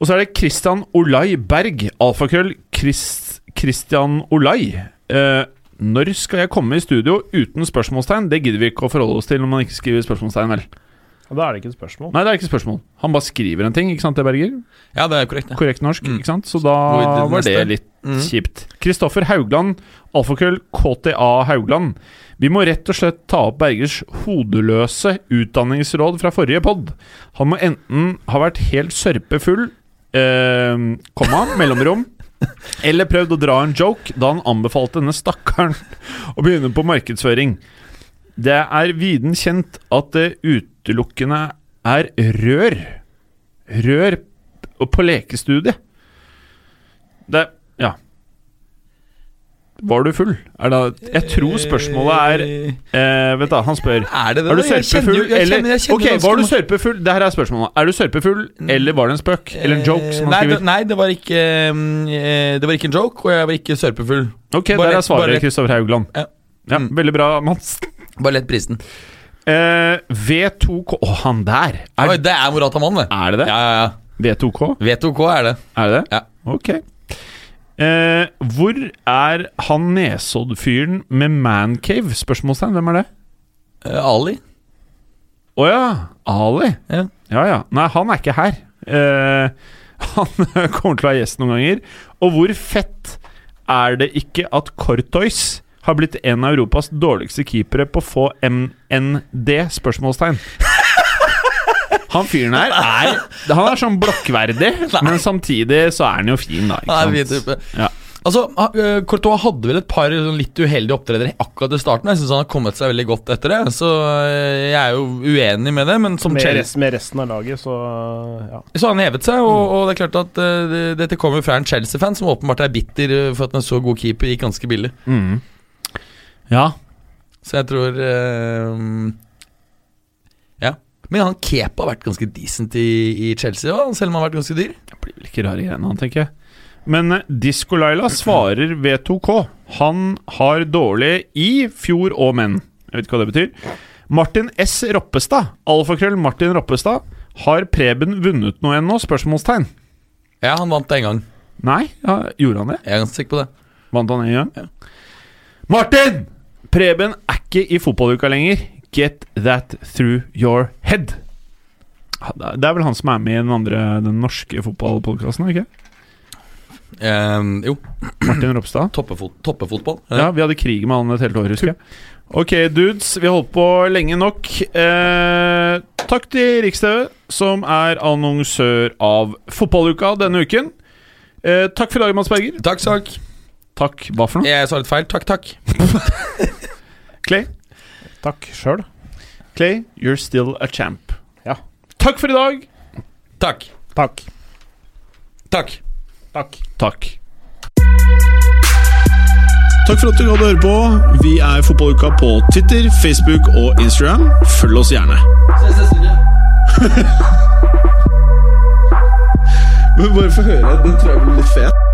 Og så er det Christian Olai Berg. Alfakrøll Christ, Christian Olai. Eh, når skal jeg komme i studio uten spørsmålstegn? Det gidder vi ikke å forholde oss til når man ikke skriver spørsmålstegn, vel? Og da er det ikke et spørsmål. Nei, det er ikke et spørsmål. Han bare skriver en ting, ikke sant det, Berger? Ja, det er korrekt. Ja. Korrekt norsk, Mm. ikke sant? Så da var det litt Mm. kjipt. Kristoffer Haugland, alfakrøll KTA Haugland. Vi må rett og slett ta opp Bergers hodeløse utdanningsråd fra forrige pod. Han må enten ha vært helt sørpefull, eh, komma, mellomrom, eller prøvd å dra en joke da han anbefalte denne stakkaren å begynne på markedsføring. Det er viden kjent at det utelukkende er rør. Rør på lekestudiet. Det Ja. Var du full? Det, jeg tror spørsmålet er eh, Vent, da. han spør Er det det? Er du sørpefull, jeg eller kjenner- jeg Ok, var du sørpefull? Det her er spørsmålet. Er du sørpefull, eller var det en spøk? Eller en joke, som nei, det, nei, det var ikke eh, Det var ikke en joke, og jeg var ikke sørpefull. Ok, bare der er svaret. Kristoffer Haugland. Ja. Ja, Mm. Veldig bra, Mats. Bare lett prisen. Eh, V2K Å, han der! Er, Oi, det er Morata Mann, det. er det det? Ja, ja, ja. V2K? V2K er det. Er det det? Ja. Ok. Eh, hvor er han Nesodd-fyren med mancave? Spørsmålstegn. Hvem er det? Eh, Ali. Å ja! Ali. Ja. ja ja. Nei, han er ikke her. Eh, han kommer til å være gjest noen ganger. Og hvor fett er det ikke at Cortois har blitt en av Europas dårligste keepere på få MND? Spørsmålstegn. Han fyren her er Han er sånn blokkverdig, men samtidig så er han jo fin, da. Ikke sant? Ja. Altså, uh, Courtois hadde vel et par sånn litt uheldige opptredener akkurat i starten. Jeg syns han har kommet seg veldig godt etter det, så jeg er jo uenig med det. Men som Med, Chelsea rest, med resten av laget, så ja. så har han hevet seg, og, og det er klart at uh, dette kommer fra en Chelsea-fan som åpenbart er bitter for at en så god keeper gikk ganske billig. Mm. Ja. Så jeg tror Ja. Men han Kepa har vært ganske decent i, i Chelsea, også, selv om han har vært ganske dyr. Det blir vel ikke rare greiene, han, tenker jeg. Men eh, Disko-Laila svarer V2K. Han har dårlig i fjor og menn. Jeg vet ikke hva det betyr. Martin S. Roppestad, alfakrøll Martin Roppestad. Har Preben vunnet noe ennå? Spørsmålstegn. Ja, han vant det en gang. Nei, ja, gjorde han det? Jeg er ganske sikker på det. Vant han en gang? Martin! Preben er ikke i fotballuka lenger. Get that through your head. Det er- vel han som er med i den andre Den norske fotballpodkasten, ikke? Um, jo, Martin Ropstad. toppefot toppefotball. Ja, vi hadde krig med han et helt år, husker jeg. Ok, dudes, vi har holdt på lenge nok. Eh, takk til Riks-TV, som er annonsør av fotballuka denne uken. Eh, takk for i dag, Mads Berger. Takk, takk. Takk, hva for noe? Jeg sa litt feil. Takk, takk. Clay? Takk sjøl. Clay, you're still a champ. Ja. Takk for i dag. Takk. Takk. Takk. Takk. Takk. Takk for at du hadde høre på. Vi er Fotballuka på Twitter, Facebook og Instagram. Følg oss gjerne. Se, se, se, Men bare få høre. Den tror jeg blir litt fet.